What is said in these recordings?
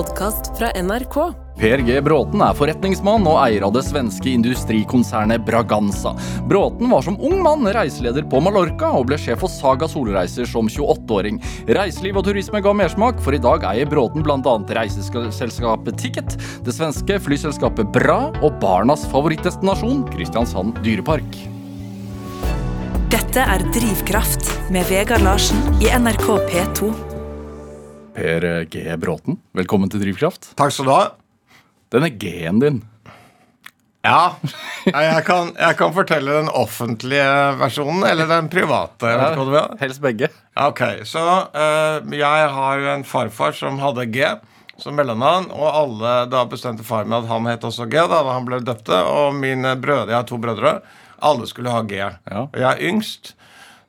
podkast fra NRK. Per G. Bråten er forretningsmann og eier av det svenske industrikonsernet Braganza. Bråten var som ung mann reiseleder på Mallorca og ble sjef for Saga Solreiser som 28-åring. Reiseliv og turisme ga mersmak, for i dag eier Bråten bl.a. reiseselskapet Ticket, det svenske flyselskapet Bra og barnas favorittdestinasjon Kristiansand dyrepark. Dette er Drivkraft med Vegard Larsen i NRK P2. Per G. Bråten, velkommen til Drivkraft. Takk skal du ha. Denne G-en din. Ja, jeg kan, jeg kan fortelle den offentlige versjonen eller den private. Jeg vet ikke hva du vil. Helst begge. Ok, så uh, jeg har jo en farfar som hadde G som mellomnavn, og alle da bestemte far med at han het også G da, han ble døpte, og mine brødre, jeg har to brødre, alle skulle ha G. Ja. Og jeg er yngst,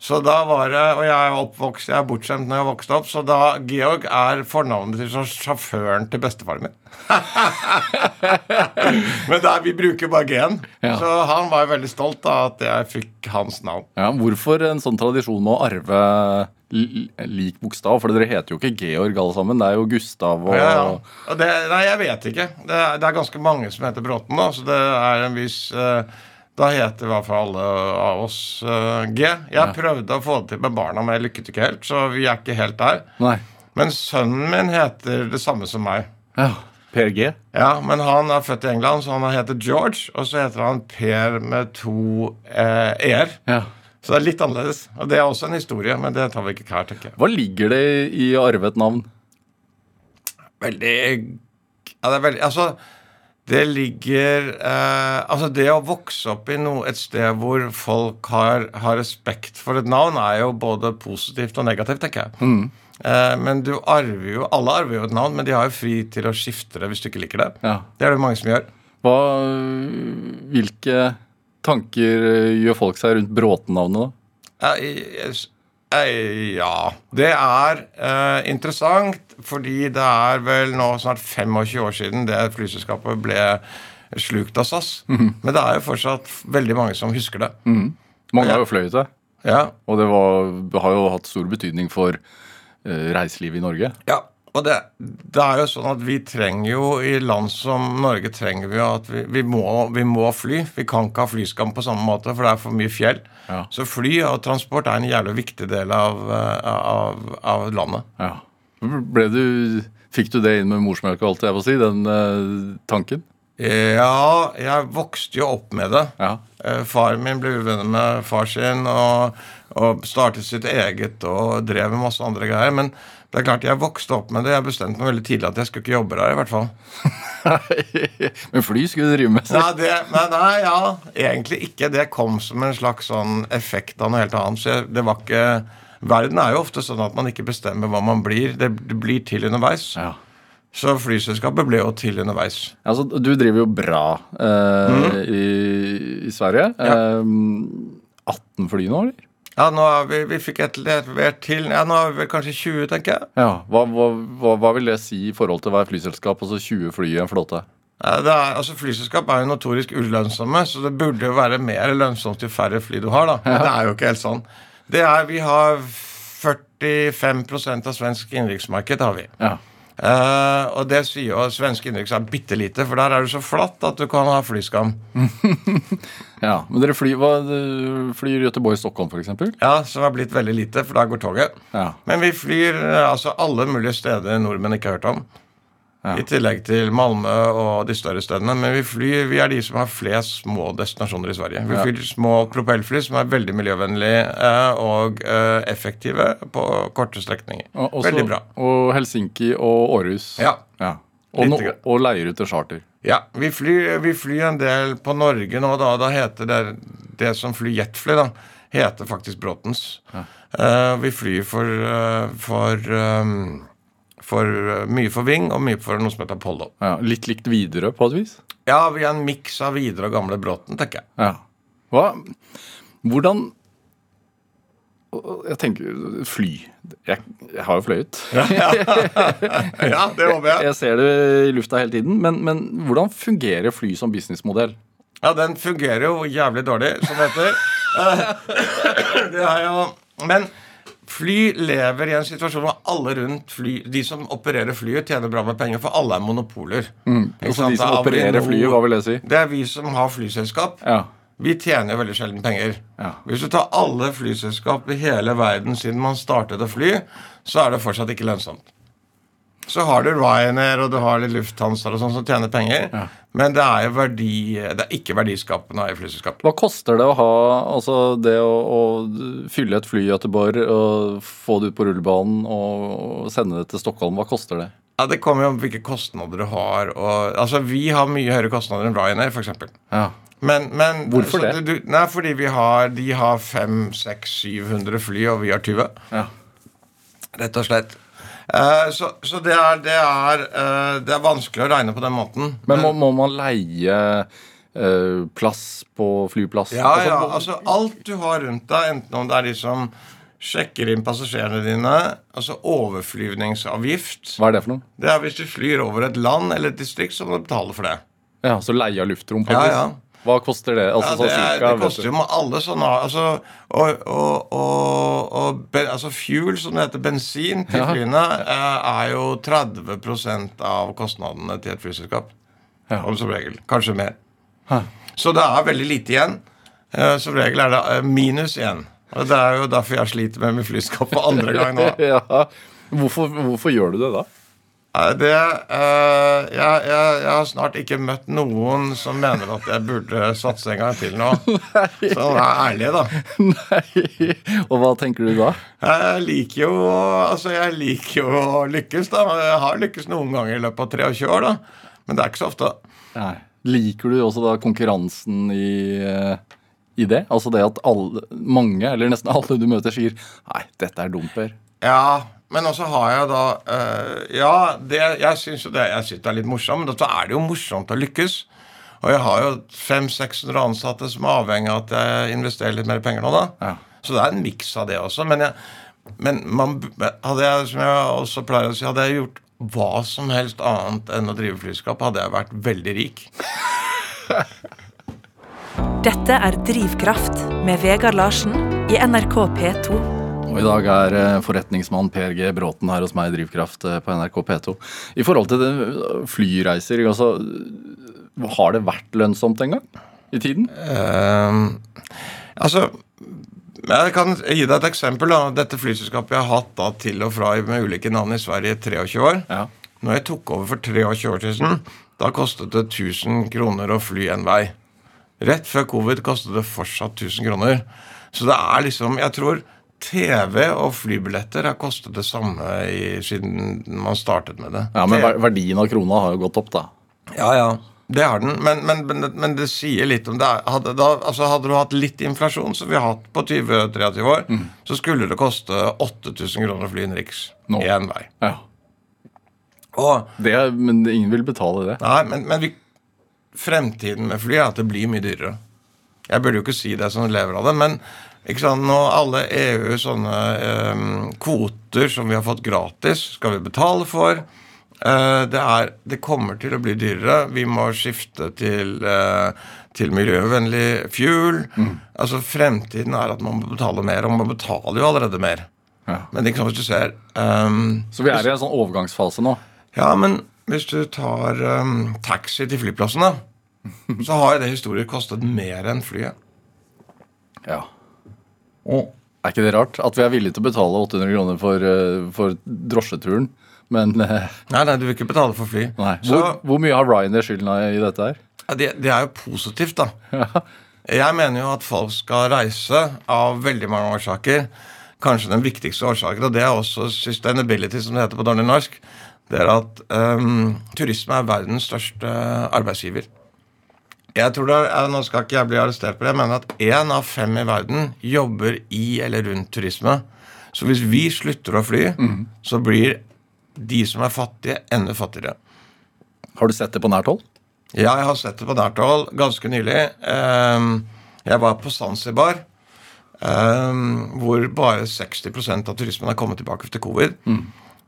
så da var det, og jeg er oppvokst, jeg er bortskjemt når jeg vokste opp, så da Georg er fornavnet til sjåføren til bestefaren min. Men der, vi bruker bare G-en. Ja. Så han var veldig stolt av at jeg fikk hans navn. Ja, hvorfor en sånn tradisjon med å arve lik bokstav? For dere heter jo ikke Georg alle sammen. Det er jo Gustav og Ja, ja. Og det, nei, jeg vet ikke. Det er, det er ganske mange som heter Bråten, da, så det er en viss eh, Da heter i hvert fall alle av oss uh, G. Jeg prøvde å få det til med barna, men jeg lykket ikke helt, så vi er ikke helt der. Nei. Men sønnen min heter det samme som meg. Ja. Per G. Ja, Men han er født i England, så han heter George. Og så heter han Per med to eh, e-er. Ja. Så det er litt annerledes. Og det er også en historie, men det tar vi ikke her, tenker jeg. Hva ligger det i arvet navn? Veldig ja, det er veldig Altså, det ligger eh, Altså, det å vokse opp i noe, et sted hvor folk har, har respekt for et navn, er jo både positivt og negativt, tenker jeg. Eh, men du arver jo Alle arver jo et navn, men de har jo fri til å skifte det hvis du ikke liker det. Ja. Det er det mange som gjør. Hva, hvilke tanker gjør folk seg rundt Bråten-navnet, da? Ja, jeg- jeg- ja. Det er eh, interessant, fordi det er vel nå snart 25 år siden det flyselskapet ble slukt av SAS. Men det er jo fortsatt veldig mange som husker det. Mange har jo fløyet det, Ja, og det, var, har jo hatt stor betydning for eh, reiselivet i Norge. ja. Og det, det er jo sånn at vi trenger jo I land som Norge trenger vi at vi, vi, må, vi må fly. Vi kan ikke ha flyskam på samme måte, for det er for mye fjell. Ja. Så fly og transport er en jævlig viktig del av, av, av landet. Ja. Ble du, fikk du det inn med morsmelka, alt jeg må si, den uh, tanken? Ja, jeg vokste jo opp med det. Ja. Eh, Faren min ble uvenner med far sin og, og startet sitt eget og drev med masse andre greier. Men det er klart, jeg vokste opp med det. Jeg bestemte meg veldig tidlig at jeg skulle ikke jobbe der. i hvert fall. Men fly skulle du drive med. Nei, det, nei, nei, ja, egentlig ikke. Det kom som en slags sånn effekt av noe helt annet. Så jeg, det var ikke Verden er jo ofte sånn at man ikke bestemmer hva man blir. Det, blir til underveis. Ja. Så flyselskapet ble jo til underveis. Altså, du driver jo bra eh, i, i Sverige. Ja. Eh, 18 fly nå, eller? Ja, nå har vi, vi fikk et levert til Ja, nå har vi vel kanskje 20, tenker jeg. Ja, hva, hva, hva, vil det si i forhold til hver flyselskap, altså 20 fly i en flåte? Det er, altså Flyselskap er jo notorisk ulønnsomme, så det burde jo være mer lønnsomt jo færre fly du har. da Men det er jo ikke helt sånn. Det er, Vi har 45% av svensk innenriksmarked. har vi. Ja. Eh, og det sier jo at svensk innenriks er bitte lite, for der er det så flatt at du kan ha flyskam. ja. Men dere flyr, hva, dere flyr Göteborg-Stockholm, f.eks.? Ja, Som har blitt veldig lite, for da går toget. Ja. Men vi flyr eh, altså alle mulige steder nordmenn ikke har hørt om. Ja. I tillegg til Malmö og de større stedene. Men vi flyr, vi er de som har flest små destinasjoner i Sverige. Vi Ja. flyr små propellfly som er veldig miljøvennlige eh, og eh, effektive på korte strekninger. Og, også- veldig bra. Og Helsinki og Århus. Ja. ja. Og, no, og leier ut til charter. Ja, vi flyr, vi flyr en del på Norge nå, da. Da heter det det som flyr jetfly, da, heter faktisk Bråtens. Eh, vi flyr for, eh, for, um, for eh, mye for Ving og mye for noe som heter Apollo. Ja, litt likt Widerøe, på et vis? Ja, vi er en miks av Videre og gamle Bråten, tenker jeg. Ja. Hva, hvordan Jeg tenker fly. Jeg, jeg har jo fløyet. Ja, det håper jeg. Jeg ser det i lufta hele tiden. Men, men hvordan fungerer fly som businessmodell? Ja, den fungerer jo jævlig dårlig, som det heter. Eh, Det er jo Men Fly lever i en situasjon hvor alle rundt fly, de som opererer flyet, tjener bra med penger, for alle er monopoler. Mm. De som Det er opererer Avinor- flyet, hva vil det si? Det er vi som har flyselskap. Ja. Vi tjener veldig sjelden penger. Ja. Hvis du tar alle flyselskap i hele verden siden man startet å fly, så er det fortsatt ikke lønnsomt. Så har du Ryanair og du har litt Lufthansa og sånn som tjener penger, Ja. men det er jo verdi, det er ikke verdiskapende i flyselskap. Hva koster det å ha altså det å, å fylle et fly i Göteborg og få det ut på rullebanen og sende det til Stockholm? Hva koster det? Ja, Det kommer jo om hvilke kostnader du har. Og, altså, Vi har mye høyere kostnader enn Ryanair, f.eks. Ja. Men, men Hvorfor så det? Du, nei, fordi vi har, de har 500-700 fly, og vi har 20. ja. Rett og slett. Eh, så så det, er, det, er, eh, det er vanskelig å regne på den måten. Men må, må man leie eh, plass på flyplass? Ja, Altså, ja. Altså alt du har rundt deg, enten om det er de som sjekker inn passasjerene dine, altså overflyvningsavgift Hva er det for noe? Det er hvis du flyr over et land eller et distrikt, så må du betale for det. Ja, Så leie av luftrom? på Ja, ja. Hva koster det? Altså, Ja, sånn det, er, cirka, det koster jo med alle sånne altså, og, og, og, og ben, altså Fuel, som det heter, bensin til Ja. flyene, eh, er jo 30 av kostnadene til et flyselskap. Ja. Om som regel. Kanskje mer. Hæ. Så det er veldig lite igjen. Eh, Som regel er det eh, minus igjen. Og Det er jo derfor jeg sliter med min flyskap for andre gang nå. ja. hvorfor, hvorfor gjør du det da? Det, uh, jeg, jeg, jeg har snart ikke møtt noen som mener at jeg burde satse en gang til nå. Så vær ærlig, da. Nei, Og hva tenker du da? Jeg liker jo altså jeg liker jo å lykkes, da. Jeg har lykkes noen ganger i løpet av 23 år, da. Men det er ikke så ofte. Nei. Liker du også da konkurransen i, eh, i det? Altså det at alle, mange, eller nesten alle du møter, sier Nei, dette er dumt, Per. Ja, men også har jeg da eh, Ja, det, jeg syns jo det jeg synes det er litt morsomt, men da er det jo morsomt å lykkes. Og jeg har jo 500-600 ansatte som er avhengig av at jeg investerer litt mer penger nå, da. Ja. Så det er en miks av det også. Men, jeg, men man, hadde jeg, som jeg også pleier å si, hadde jeg gjort hva som helst annet enn å drive flyskap, hadde jeg vært veldig rik. Dette er Drivkraft med Vegard Larsen i NRK P2. Og i dag er eh, forretningsmann Per G. Bråten her hos meg i Drivkraft eh, på NRK P2. I forhold til det, eh, flyreiser, altså Har det vært lønnsomt en gang? I tiden? Uh, altså jeg kan gi deg et eksempel. da. Dette flyselskapet jeg har hatt da til og fra med ulike navn i Sverige i 23 år. Ja. Når jeg tok over for 23 år siden, da kostet det 1000 kroner å fly en vei. Rett før covid kostet det fortsatt 1000 kroner. Så det er liksom Jeg tror TV og flybilletter har kostet det samme i, siden man startet med det. ja, Men verdien av krona har jo gått opp, da. ja, ja. Det har den, men, men, men, men det sier litt om det. Hadde, da, altså hadde du hatt litt inflasjon, som vi har hatt på 20-23 år, så skulle det koste 8000 kroner å fly innenriks én vei. Ja. Og, Det, men ingen vil betale det. nei, men, men vi, fremtiden med fly er at det blir mye dyrere. Jeg burde jo ikke si det som lever av det, men ikke sant, nå alle EU sånne eh, kvoter som vi har fått gratis, skal vi betale for. Eh, det, er, det kommer til å bli dyrere. Vi må skifte til, eh, til miljøvennlig fuel. Altså Fremtiden er at man må betale mer, og man betaler jo allerede mer. Ja. Men ikke sant, hvis du ser um, Så vi er i en sånn overgangsfase nå. Ja, men hvis du tar um, taxi til flyplassen, da, så har jo det historisk kostet mer enn flyet. Ja. Er ikke det rart? At vi er villige til å betale 800 kroner for, eh, for drosjeturen, men eh, Nei, nei, du vil ikke betale for fly. Nei. Så Hvor, hvor mye har Ryanair skylden i dette her? ja, det, det er jo positivt, da. Jeg mener jo at folk skal reise av veldig mange årsaker. Kanskje den viktigste årsaken, og det er også sustainability, som det heter på dårlig norsk, det er at um, turisme er verdens største arbeidsgiver. Jeg tror det er, eh, Nå skal ikke jeg bli arrestert på det, men at én av fem i verden jobber i eller rundt turisme. Så hvis vi slutter å fly, så blir de som er fattige, enda fattigere. Har du sett det på nært hold? Ja, jeg har sett det på nært hold ganske nylig. Ehm, Jeg var på Zanzibar, ehm, hvor bare 60% av turismen er kommet tilbake etter covid.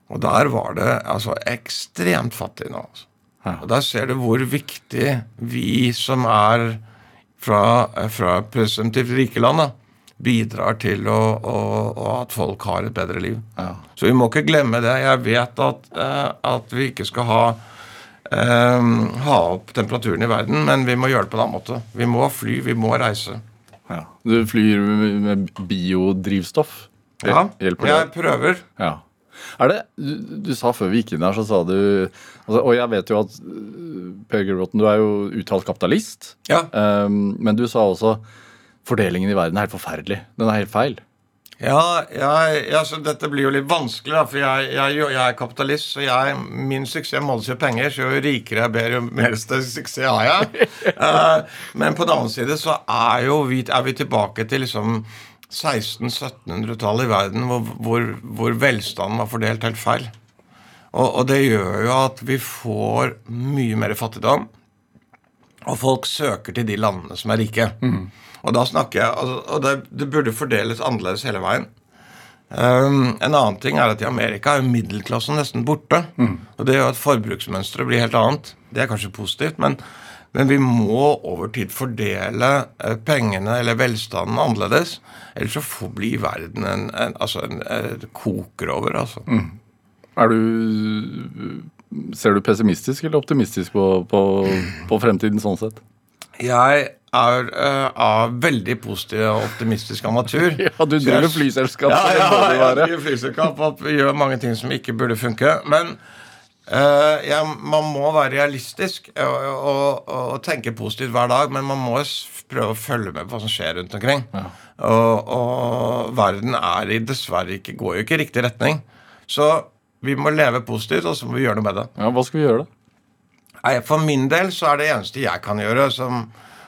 Og der var det altså ekstremt fattig nå. Altså. Og da ser du hvor viktig vi som er fra, fra presumptivt rike land, bidrar til å, å, å at folk har et bedre liv. Ja. Så vi må ikke glemme det. Jeg vet at, eh, at vi ikke skal ha um, ha opp temperaturen i verden, men vi må gjøre det på en annen måte. Vi må fly, vi må reise. Ja. Du flyr med biodrivstoff? Ja, jeg prøver. Ja. Er det, du, du sa før vi gikk inn her, så sa du altså, Og jeg vet jo at øh, Per Gulbråten, du er jo uttalt kapitalist. Ja. Um, men du sa også fordelingen i verden er helt forferdelig. Den er helt feil. Ja, jeg, jeg, så dette blir jo litt vanskelig, da, for jeg, jeg, er kapitalist. Så jeg, min suksess måles jo penger, så jo rikere jeg ber, jo mer suksess har jeg. uh, men på den annen side så er jo vi, er vi tilbake til liksom 1600-1700-tallet i verden, hvor, hvor, hvor velstanden var fordelt helt feil. Og, og det gjør jo at vi får mye mer fattigdom. Og folk søker til de landene som er rike. Og da snakker jeg, og, og det, det burde fordeles annerledes hele veien. Um, en annen ting er at i Amerika er middelklassen nesten borte. Og det gjør at forbruksmønsteret blir helt annet. Det er kanskje positivt, men, men vi må over tid fordele eh, pengene eller velstanden annerledes. Ellers så får bli verden en, en, altså en, en koker over. altså. Er du Ser du pessimistisk eller optimistisk på, på, på fremtiden sånn sett? Jeg er uh, av veldig positiv og optimistisk av natur. Ja, du driver flyselskap. Ja, ja, ja, jeg driver flyselskap og gjør mange ting som ikke burde funke. Men eh, ja, man må være realistisk og, og, og tenke positivt hver dag, men man må prøve å følge med på hva som skjer rundt omkring. Og, og verden er i dessverre ikke, går jo ikke i riktig retning. Så vi må leve positivt, og så må vi gjøre noe med det. Ja, hva skal vi gjøre, da? Nei, For min del så er det eneste jeg kan gjøre som,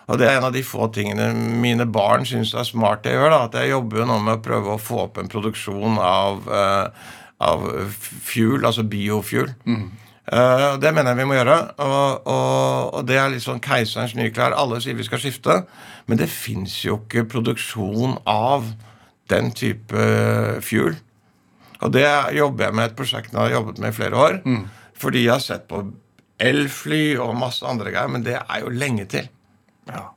Og det er en av de få tingene mine barn syns er smart jeg gjør. da, At jeg jobber jo nå med å prøve å få opp en produksjon av, eh, av fuel, altså biofuel. Mm. Uh, det mener jeg vi må gjøre. Og, og, og det er litt sånn keiserens nye klær. Alle sier vi skal skifte, men det fins jo ikke produksjon av den type fuel. Og det jobber jeg med et prosjekt jeg har jobbet med i flere år. Fordi jeg har sett på elfly og masse andre greier, men det er jo lenge til. Ja.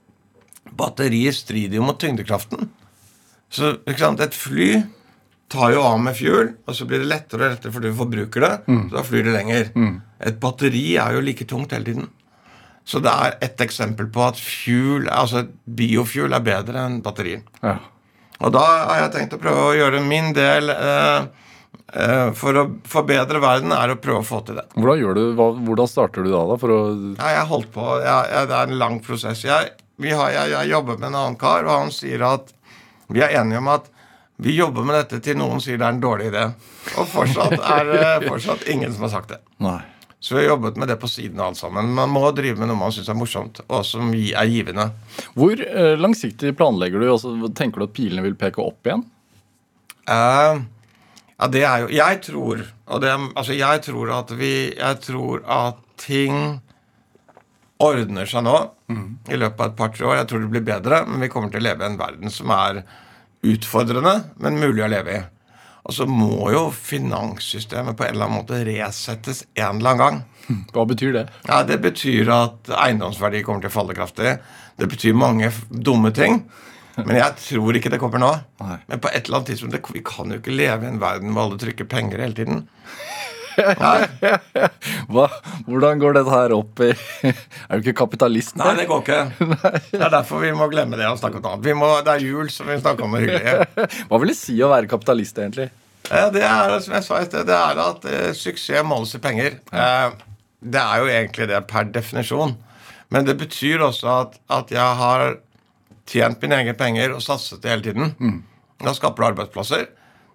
Batteriet strider jo mot tyngdekraften. Så et fly tar jo av med fuel, og så blir det lettere og lettere fordi du forbruker det. Så da flyr det lenger. Et batteri er jo like tungt hele tiden. Så det er et eksempel på at fuel, altså biofuel er bedre enn batterier. Ja. Og da har jeg tenkt å prøve å gjøre min del eh, eh, for å forbedre verden, er å prøve å få til det. Hvordan, gjør du, hva, hvordan starter du da, da? For å Ja, jeg holdt på, jeg, jeg, Det er en lang prosess. Jeg, vi har, jeg, jeg jobber med en annen kar, og han sier at vi er enige om at vi jobber med dette til noen sier det er en dårlig idé. Og fortsatt er det fortsatt ingen som har sagt det. Nei. Så vi har jobbet med det på siden av alt sammen. Man må drive med noe man syns er morsomt, og som er givende. Hvor eh, langsiktig planlegger du? Altså, tenker du at pilene vil peke opp igjen? Uh, ja, det er jo Jeg tror og det, Altså, jeg tror at vi Jeg tror at ting ordner seg nå i løpet av et par-tre år. Jeg tror det blir bedre, men vi kommer til å leve i en verden som er utfordrende, men mulig å leve i. Og så må jo finanssystemet på en eller annen måte resettes en eller annen gang. Hva betyr det? Ja, Det betyr at eiendomsverdi kommer til å falle kraftig. Det betyr mange dumme ting. Men jeg tror ikke det kommer nå. Nei. Men på et eller annet tidspunkt Vi kan jo ikke leve i en verden hvor alle trykker penger hele tiden. Hva, hvordan går dette her opp i Er du ikke kapitalist? nei, det går ikke. Det er derfor vi må glemme det og snakke om annet. Vi må, det er jul, så vi snakker om det hyggelige. Hva vil det si å være kapitalist, egentlig? Det er som jeg sa i sted, det er at eh, suksess måles i penger. Eh, det er jo egentlig det per definisjon. Men det betyr også at, at jeg har tjent mine egne penger og satset det hele tiden. Da skaper du arbeidsplasser.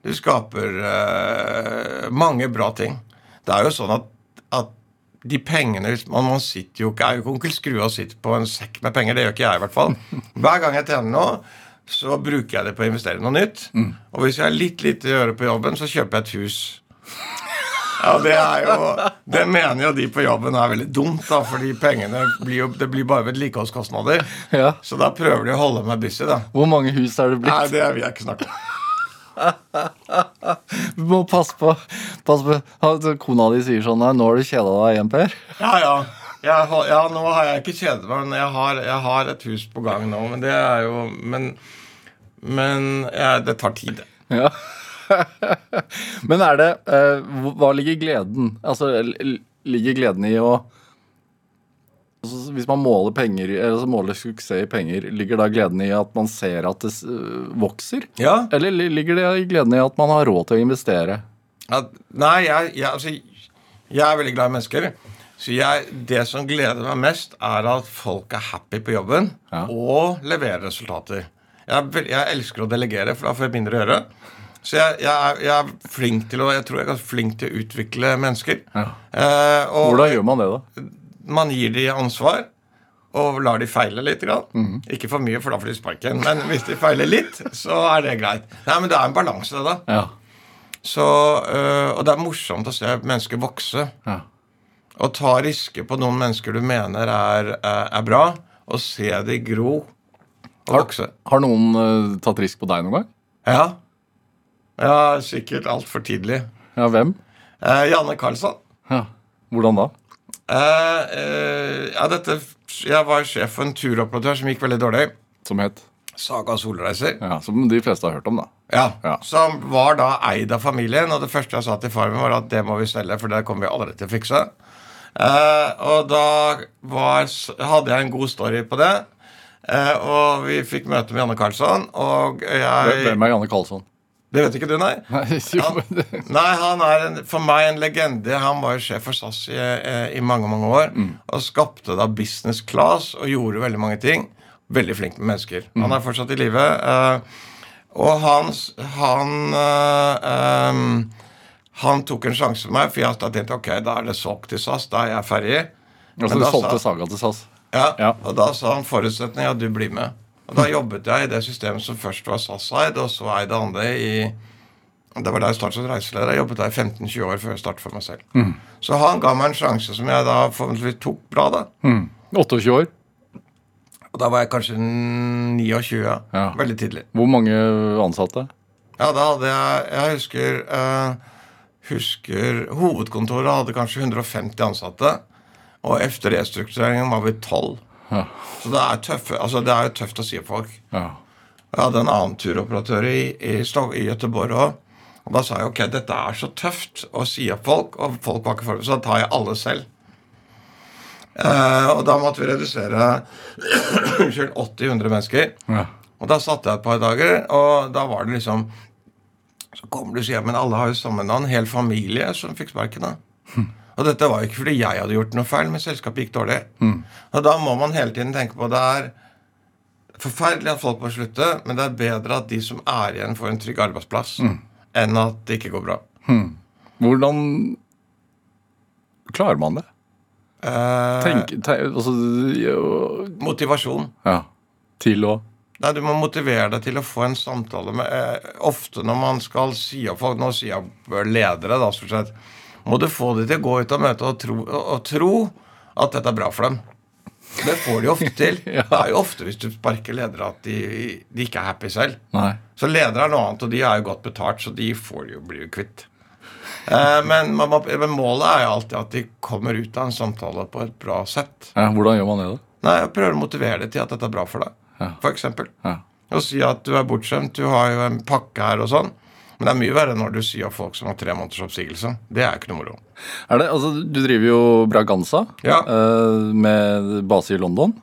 Du skaper uh, mange bra ting. Det er jo sånn at, at de pengene man, man sitter jo ikke, er jo ikke onkel Skrua sitter på en sekk med penger. Det gjør ikke jeg, i hvert fall. Hver gang jeg tjener noe, så bruker jeg det på å investere noe nytt. Og hvis jeg har litt lite å gjøre på jobben, så kjøper jeg et hus. Ja, Det er jo, det mener jo de på jobben er veldig dumt, da, fordi pengene blir jo, det blir bare vedlikeholdskostnader. Ja. Så da prøver de å holde meg busy, da. Hvor mange hus er det blitt? Nei, det vil jeg ikke snakke om. Du må passe på. Pass på. Kona di sier sånn nå har du kjeda deg igjen, Per. Ja, ja. Jeg, ja, nå har jeg ikke kjedet meg, men jeg har, jeg har et hus på gang nå. Men det er jo Men, Men ja, det tar tid. Ja. Men er det eh, Hva ligger gleden Altså, ligger gleden i å altså, Hvis man måler penger måler suksess i penger, ligger da gleden i at man ser at det vokser? Ja. Eller ligger det i gleden i at man har råd til å investere? At, nei, jeg, jeg, altså, jeg er veldig glad i mennesker. Så jeg, det som gleder meg mest, er at folk er happy på jobben Ja. og leverer resultater. Jeg, jeg elsker å delegere, for da får jeg mindre å gjøre. Så jeg, jeg, er, jeg er flink til å jeg tror jeg er flink til å utvikle mennesker. Ja. Eh, og Hvordan gjør man det, da? Man gir de ansvar og lar de feile litt. Grann. Mhm. Ikke for mye, for da får de sparken. Men hvis de feiler litt, så er det greit. Nei, men det er en balanse, det, da. Ja. Så, øh, og det er morsomt å se mennesker vokse. ja. Og ta risker på noen mennesker du mener er, er, er bra, og se de gro og Har- vokse. Har noen eh, tatt risk på deg noen gang? Ja. Ja, sikkert altfor tidlig. Ja, hvem? Eh, Janne Karlsson. Ja. Hvordan da? Eh, eh, ja, dette, jeg var sjef for en turoperatør som gikk veldig dårlig. Som het? Saga Solreiser. Ja, Som de fleste har hørt om, da. Ja, Ja. Som var da eid av familien. Og det første jeg sa til far min, var at det må vi selge, for det kommer vi aldri til å fikse. Eh, og da var, hadde jeg en god story på det. Eh, og vi fikk møte med Janne Karlsson, og jeg Hvem er Janne Karlsson? Det vet ikke du, nei? Nei, jo, Nei, han er en, for meg en legende. Han var jo sjef for SAS i, eh, i mange mange år. Og skapte da business class og gjorde veldig mange ting. Veldig flink med mennesker. Han er fortsatt i live. Uh, og han, han uh, um, Han tok en sjanse med meg, for jeg tenkte ok, da er det solgt til SAS. Da er jeg ferdig. Altså, du solgte sa- Saga til SAS? ja, Ja. Og da sa han forutsetning at du blir med. Og da jobbet jeg i det systemet som først var SAS-eid, og så eide andre i Det var da jeg startet som reiseleder. Jeg jobbet der i 15-20 år før jeg startet for meg selv. Så han ga meg en sjanse som jeg da forhåpentligvis tok bra, da. Mm. 28 år. Og da var jeg kanskje 29. Ja. Veldig tidlig. Hvor mange ansatte? Ja, da hadde jeg Jeg husker eh, Husker Hovedkontoret hadde kanskje 150 ansatte. Og etter restruktureringen var vi 12. Ja. Så det er, tøffe, altså det er jo tøft å si opp folk. ja. Jeg hadde en annen turoperatør i, i, i Gøteborg òg. Og da sa jeg ok, dette er så tøft å si opp folk, og folk var ikke forberedt, så da tar jeg alle selv. Eh, og da måtte vi redusere unnskyld, 80-100 mennesker. ja. Og da satte jeg et par dager, og da var det liksom Så kommer du og sier men alle har jo samme navn. Hel familie som fikk sparken. da. Og dette var jo ikke fordi jeg hadde gjort noe feil, men selskapet gikk dårlig. Og da må man hele tiden tenke på det er forferdelig at folk må slutte, men det er bedre at de som er igjen, får en trygg arbeidsplass, enn at det ikke går bra. Hvordan klarer man det? Eh, Tenk, tenk altså, jo- motivasjon. ja. Til å Nei, Du må motivere deg til å få en samtale med eh, Ofte når man skal si opp folk, nå sier jeg ledere, da, stort sett, må du få dem til å gå ut og møte og tro, og, tro at dette er bra for dem. Det får de ofte til. Ja. Det er jo ofte hvis du sparker ledere, at de, de ikke er happy selv. Nei. Så ledere er noe annet, og de er jo godt betalt, så de får jo, bli kvitt. Eh, men, man men målet er jo alltid at de kommer ut av en samtale på et bra sett. Ja, hvordan gjør man det, da? Nei, jeg prøver å motivere dem til at dette er bra for deg. Ja. For eksempel. Ja. Og si at du er bortskjemt, du har jo en pakke her og sånn. Men det er mye verre når du sier at folk som har tre måneders oppsigelse. Det er ikke noe moro. Er det, altså, du driver jo Braganza Ja. eh, med base i London.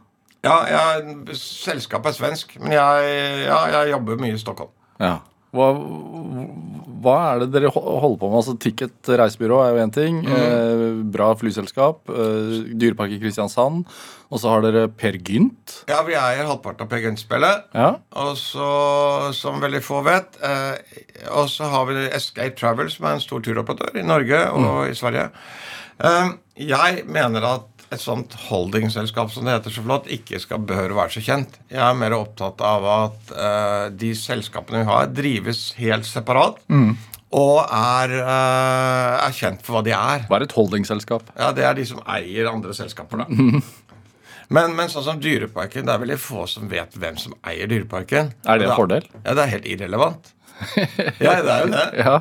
Ja, jeg, selskapet er svensk, men jeg, ja, jeg jobber mye i Stockholm. Ja. Hva, hva er det dere holder på med? Altså, Ticket reisebyrå er jo én ting. Eh, bra flyselskap. Eh, Dyrepark i Kristiansand. Og så har dere Per Gynt. Ja, vi eier halvparten av Per Gynt-spillet. Ja. Og så, som veldig få vet eh, Og så har vi Escape Travel, som er en stor turoperatør i Norge og i Sverige. Eh, jeg mener at et sånt holdingselskap som det heter så flott, ikke skal behøve å være så kjent. Jeg er mer opptatt av at uh, de selskapene vi har, drives helt separat. Og er, uh, er kjent for hva de er. Hva er et holdingselskap? Ja, det er de som eier andre selskaper, da. Men, men sånn som Dyreparken, det er veldig få som vet hvem som eier Dyreparken. Er det en da- fordel? Ja, det er helt irrelevant. ja, det er jo det. Ja.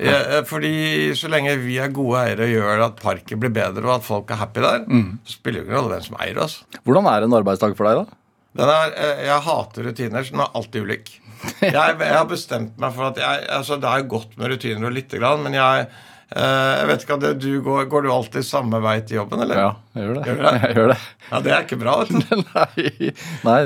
Ja, eh, fordi så lenge vi er gode eiere og gjør at parken blir bedre, og at folk er happy der, så spiller det ikke noen rolle hvem som eier oss. Hvordan er en arbeidsdag for deg, da? Den er, eh, jeg hater rutiner, så den er alltid ulik. Jeg, jeg har bestemt meg for at jeg, altså Det er godt med rutiner og lite grann, men jeg, eh, jeg vet ikke det, du går, går du alltid samme vei til jobben, eller? Ja, jeg gjør det. Gjør det? Jeg gjør det. Ja, Det er ikke bra, vet du. Nei, nei.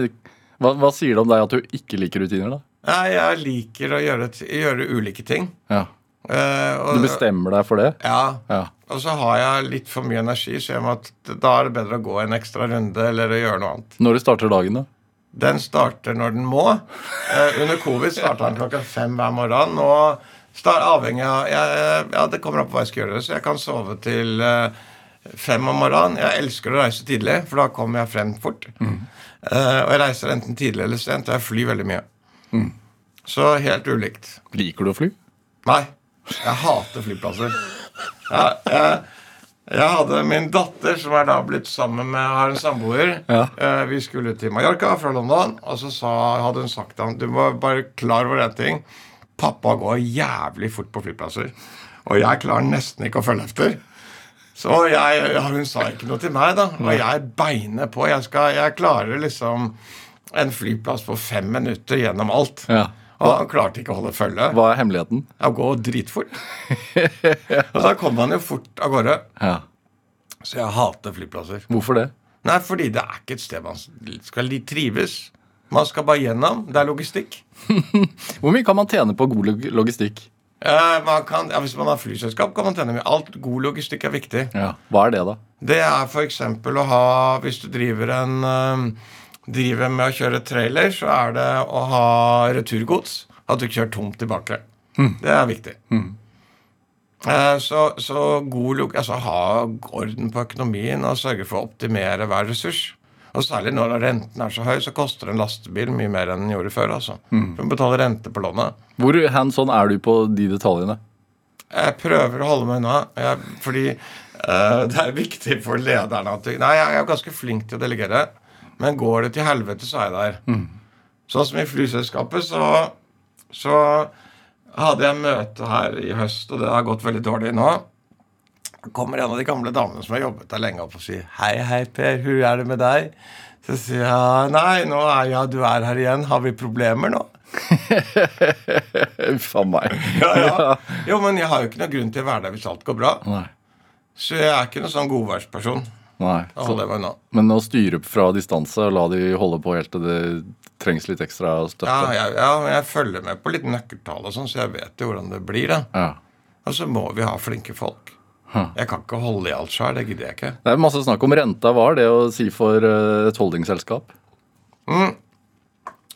Hva, hva sier det om deg at du ikke liker rutiner, da? Nei, jeg liker å gjøre, gjøre ulike ting. Ja. Eh, og, Du bestemmer deg for det? Ja. Ja. Og så har jeg litt for mye energi, så jeg må at da er det bedre å gå en ekstra runde eller å gjøre noe annet. Når starter dagen, da? Den starter når den må. Uh, under covid starta den klokka fem hver morgen. Og start, avhengig av jeg, Ja, det kommer an på hva jeg skal gjøre, så jeg kan sove til uh, fem om morgenen. Jeg elsker å reise tidlig, for da kommer jeg frem fort. Eh, og jeg reiser enten tidlig eller sent, og jeg flyr veldig mye. Så helt ulikt. Liker du å fly? Nei. Jeg hater flyplasser. Ja, jeg, jeg hadde min datter, som er da blitt sammen med har en samboer. Ja. Eh, Vi skulle til Mallorca fra London, og så sa, hadde hun sagt til ham Du må bare klar over en ting. Pappa går jævlig fort på flyplasser. Og jeg klarer nesten ikke å følge efter. Så jeg, ja, hun sa ikke noe til meg, da. Og jeg beiner på. Jeg, skal, jeg klarer liksom en flyplass på fem minutter gjennom alt. Ja. Og han klarte ikke å holde følge. Hva er hemmeligheten? Å gå dritfort. og da kommer man jo fort av gårde. Ja. Så jeg hater flyplasser. Hvorfor det? Nei, fordi det er ikke et sted man skal trives. Man skal bare gjennom. Det er logistikk. Hvor mye kan man tjene på god log- logistikk? Eh, man kan, ja, hvis man har flyselskap, kan man tjene mye. Alt god logistikk er viktig. Ja. Hva er det, da? Det er f.eks. å ha Hvis du driver en eh, Driver med å kjøre trailer, så er det å ha returgods. At du kjører tomt tilbake. Det er viktig. Eh, Så, så god log altså ha orden på økonomien og sørge for å optimere hver ressurs. Og særlig når renten er så høy, så koster en lastebil mye mer enn den gjorde før. altså. Du betaler rente på lånet. Hvor hands on er du på de detaljene? Jeg prøver å holde meg unna, jeg, fordi eh, det er viktig for lederne at Nei, jeg er ganske flink til å delegere, men går det til helvete, så er jeg der. Sånn som i flyselskapet, så, så hadde jeg møte her i høst, og det har gått veldig dårlig nå. kommer en av de gamle damene som har jobbet der lenge, opp og sier 'Hei, hei, Per, Hvor er det med deg?' Så sier jeg 'Nei, nå er ja, du er her igjen. Har vi problemer nå?' Uff a meg. Ja, ja. Jo, men jeg har jo ikke noen grunn til å være der hvis alt går bra. Nei. Så jeg er ikke noen sånn godværsperson. Nei. Da Så, holder jeg meg unna. men å styre fra distanse og la de holde på helt til det trengs litt ekstra støtte. Ja, jeg, ja, jeg følger med på litt nøkkeltall og sånn, så jeg vet jo hvordan det blir. da. Ja. Og så må vi ha flinke folk. Huh. Jeg kan ikke holde i alt sjøl. Det gidder jeg ikke. Det er masse snakk om renta. Hva er det å si for eh, et holdingselskap?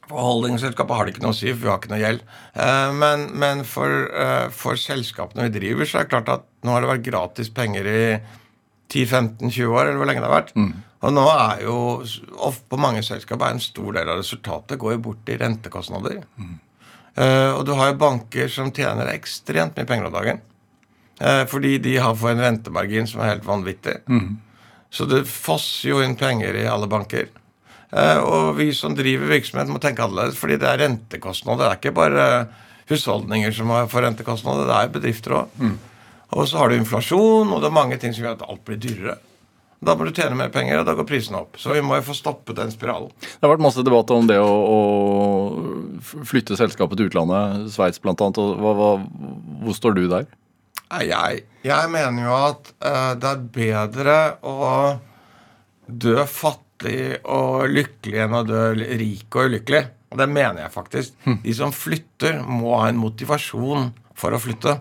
For holdingselskapet har det ikke noe å si, for vi har ikke noe gjeld. Eh, Men, men for, eh, for selskapene vi driver, så er det klart at nå har det vært gratis penger i 10-15-20 år, eller hvor lenge det har vært. Og nå er jo på mange selskap er en stor del av resultatet går jo bort i rentekostnader. Eh, og du har jo banker som tjener ekstremt mye penger om dagen. Uh, fordi de har for en rentemargin som er helt vanvittig. Så det fosser jo inn penger i alle banker. Uh, og vi som driver virksomhet, må tenke annerledes, fordi det er rentekostnader. Det er ikke bare husholdninger som har- får rentekostnader, det er bedrifter òg. Og så har du inflasjon, og det er mange ting som gjør at alt blir dyrere. Da må du tjene mer penger, og da går prisene opp. Så vi må jo få stoppet den spiralen. Det har vært masse debatt om det å, å flytte selskapet til utlandet, Sveits bl.a. Hvor står du der? Jeg, jeg mener jo at uh, det er bedre å dø fattig og lykkelig enn å dø rik og ulykkelig. Og det mener jeg faktisk. De som flytter, må ha en motivasjon for å flytte.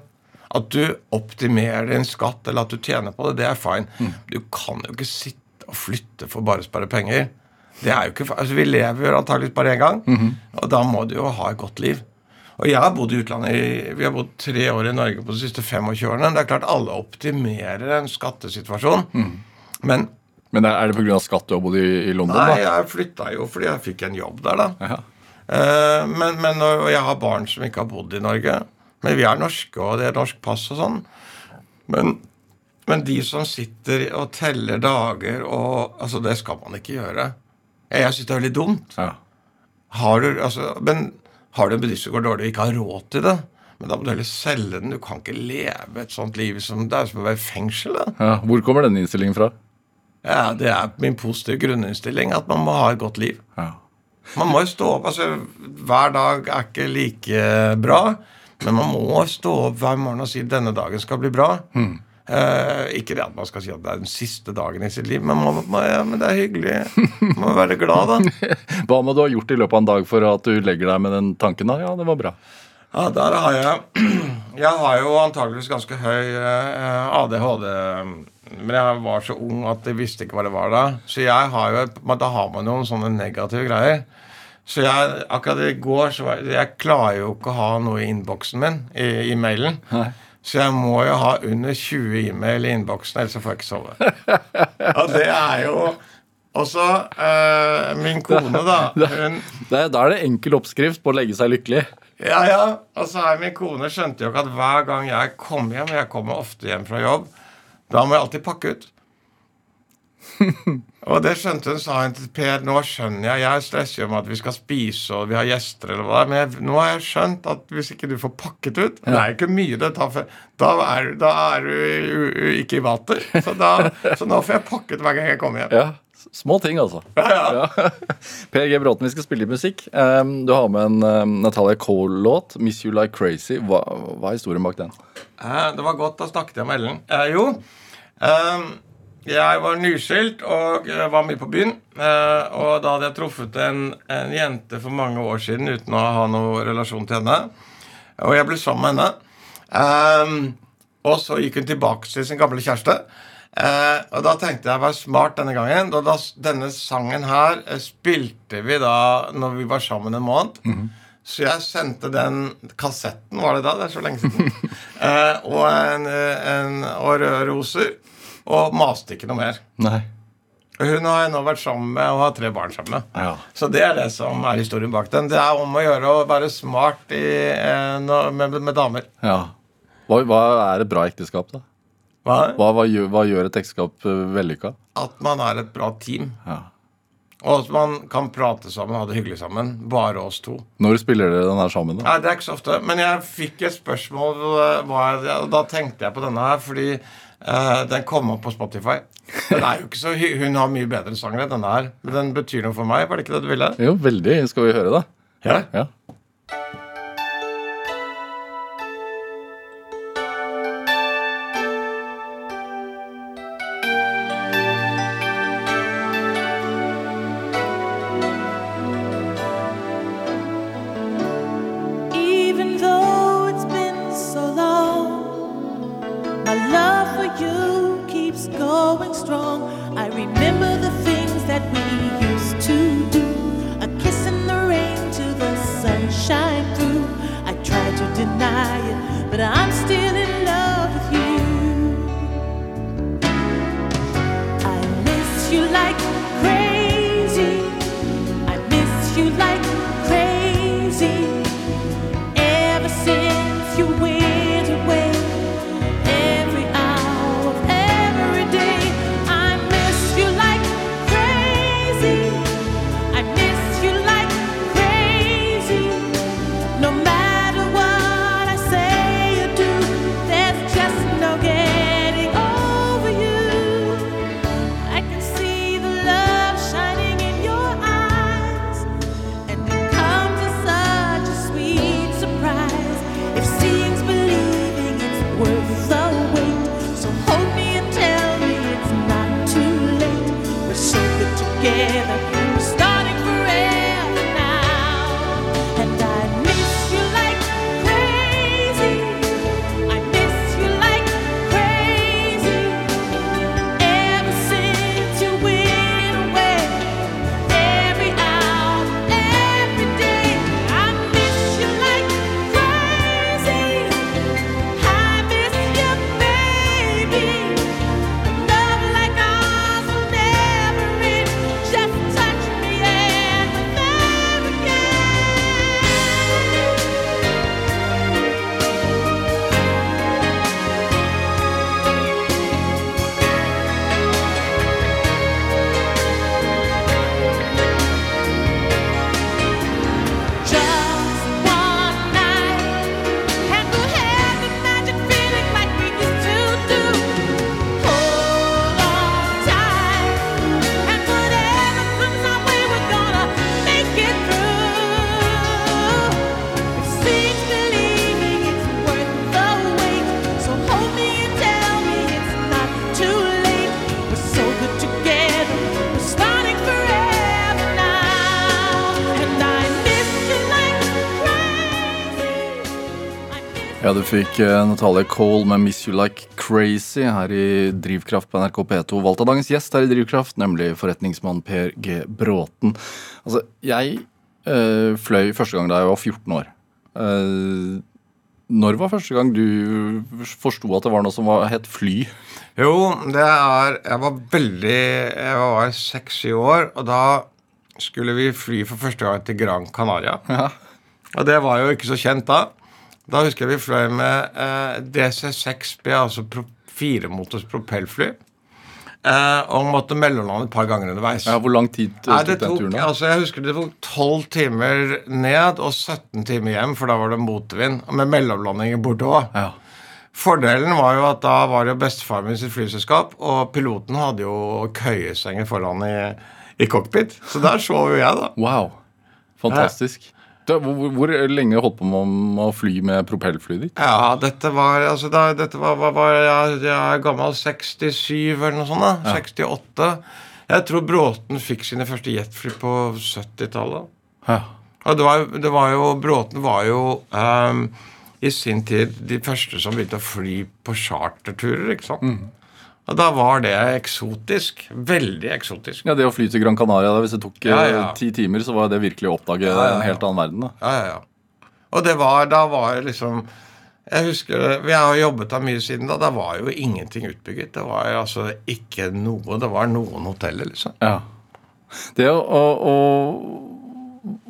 At du optimerer din skatt, eller at du tjener på det, det er fine. Du kan jo ikke sitte og flytte for bare å spare penger. Det er jo ikke, altså Vi lever jo antakeligvis bare én gang, og da må du jo ha et godt liv. Og jeg har bodd i utlandet i, Vi har bodd tre år i Norge på de siste 25 årene. Det er klart alle optimerer en skattesituasjon. Men Men er det pga. skatt du har bodd i, i London? nei, da? jeg flytta jo fordi jeg fikk en jobb der, da. Ja. Eh, men, men og jeg har barn som ikke har bodd i Norge. Men vi er norske, og det er norsk pass og sånn. Men, men de som sitter og teller dager og Altså, det skal man ikke gjøre. Jeg, syns det er veldig dumt. Ja. Har du, altså, men har du en bedrift som går dårlig og ikke har råd til det, men da må du heller selge den. Du kan ikke leve et sånt liv som Det er som å være i fengsel. da. Ja. Hvor kommer denne innstillingen fra? Ja, Det er min positive grunninnstilling at man må ha et godt liv. Ja. Man må jo stå opp. altså Hver dag er ikke like bra, men man må stå opp hver morgen og si 'denne dagen skal bli bra'. Eh, ikke det at man skal si at det er den siste dagen i sitt liv, men, man, man, ja, men det er hyggelig. Man må være glad, da. Hva må du ha gjort i løpet av en dag for at du legger deg med den tanken? da? Ja, det var bra. Ja, der har jeg Jeg har jo antageligvis ganske høy eh, ADHD. Men jeg var så ung at jeg visste ikke hva det var da. Så jeg har jo, da har man jo noen sånne negative greier. Så jeg, akkurat i går så var, Jeg klarer jo ikke å ha noe i innboksen min, i, i mailen. Nei. Så jeg må jo ha under 20 e-mail i innboksen, ellers får jeg ikke sove. Og det er jo også eh, min kone, da. Hun da er det enkel oppskrift på å legge seg lykkelig. ja, ja. Og så er min kone skjønte jo ikke at hver gang jeg kom hjem Jeg kommer ofte hjem fra jobb. Da må jeg alltid pakke ut. og det skjønte hun, sa hun til Per. Nå skjønner jeg. Jeg stresser jo med at vi skal spise og vi har gjester, eller hva det er. Men jeg, nå har jeg skjønt at hvis ikke du får pakket ut Det er jo ikke mye det tar for Da er, da er du ikke i vater. Så, da, så nå får jeg pakket hver gang jeg kommer hjem. Ja, Små ting, altså. Ja. Per G. Bråten, vi skal spille litt musikk. Um, du har med en um, Natalia Cole-låt, 'Miss You Like Crazy'. Hva, hva er historien bak den? Eh, Det var godt, da snakket jeg med Ellen. Eh, jo, eh, jeg var nyskilt og eh, var mye på byen. Eh, og da hadde jeg truffet en, en jente for mange år siden uten å ha noen relasjon til henne. Og jeg ble sammen med henne. Um, og så gikk hun tilbake til sin gamle kjæreste. Uh, og da tenkte jeg å være smart denne gangen. Da, da, denne sangen her spilte vi da når vi var sammen en måned. Så jeg sendte den kassetten, var det da? Det er så lenge siden. eh, og, en, en, og røde roser. Og maste ikke noe mer. Nei. Hun har jeg nå vært sammen med og har tre barn sammen med. Ja. Så det er det som er historien bak den. Det er om å gjøre å være smart i, eh, med, med damer. ja. Hva, hva er et bra ekteskap, da? Hva? Hva, hva, gjør, hva gjør et ekteskap uh, vellykka? At man er et bra team. Ja. Og at man kan prate sammen og ha det hyggelig sammen. Bare oss to. Når spiller dere den her sammen? da? Nei, det er ikke så ofte. Men jeg fikk et spørsmål, eh, og da tenkte jeg på denne her, fordi eh, den kom opp på Spotify. Den er jo ikke så Hun har mye bedre sanger enn denne her. Men den betyr noe for meg. Var det ikke det du ville? Jo, veldig. Skal vi høre, da? Ja. Ja. Ja, du fikk eh, Natalie Cole med 'Miss You Like Crazy' her i Drivkraft på NRK P2. Valgt av dagens gjest her i Drivkraft, nemlig forretningsmann Per G. Bråten. Altså, jeg øh, fløy første gang da jeg var 14 år. Uh, når var første gang du forsto at det var noe som var, het fly? Jo, det er Jeg var veldig Jeg var seks-syv år, og da skulle vi fly for første gang til Gran Canaria. Ja. Og det var jo ikke så kjent da. Da husker jeg vi fløy med eh, DC6B, altså pro firemotors propellfly. Eh, og måtte mellomlande et par ganger underveis. Ja, Hvor lang tid eh, tok den turen? da? altså jeg husker det tok 12 timer ned og 17 timer hjem, for da var det motvind. Med mellomlanding i Bordeaux. Ja. Fordelen var jo at da var det jo bestefaren min sitt flyselskap, og piloten hadde jo køyesenger foran i, i cockpit. Så der sov jo jeg, da. Wow. Fantastisk. Da, hvor, hvor lenge holdt på med å fly med propellflyet ditt? Ja, dette var altså da, dette var, var, var jeg, jeg gammel 67 eller noe sånt. da, 68. Jeg tror Bråten fikk sine første jetfly på 70-tallet. Ja. Og det var, det var jo, Bråten var jo um, i sin tid de første som begynte å fly på charterturer. ikke sant? Og da var det eksotisk. Veldig eksotisk. Ja, Det å fly til Gran Canaria, da, hvis det tok eh, Ja, ja. ti timer, så var det virkelig å oppdage ja, en helt annen verden. da. Ja, ja, ja. Og det var, da var det liksom Jeg husker Vi har jobbet der mye siden da. Da var jo ingenting utbygget. Det var altså ikke noe. Det var noen hoteller, liksom. Ja. Det å, å, å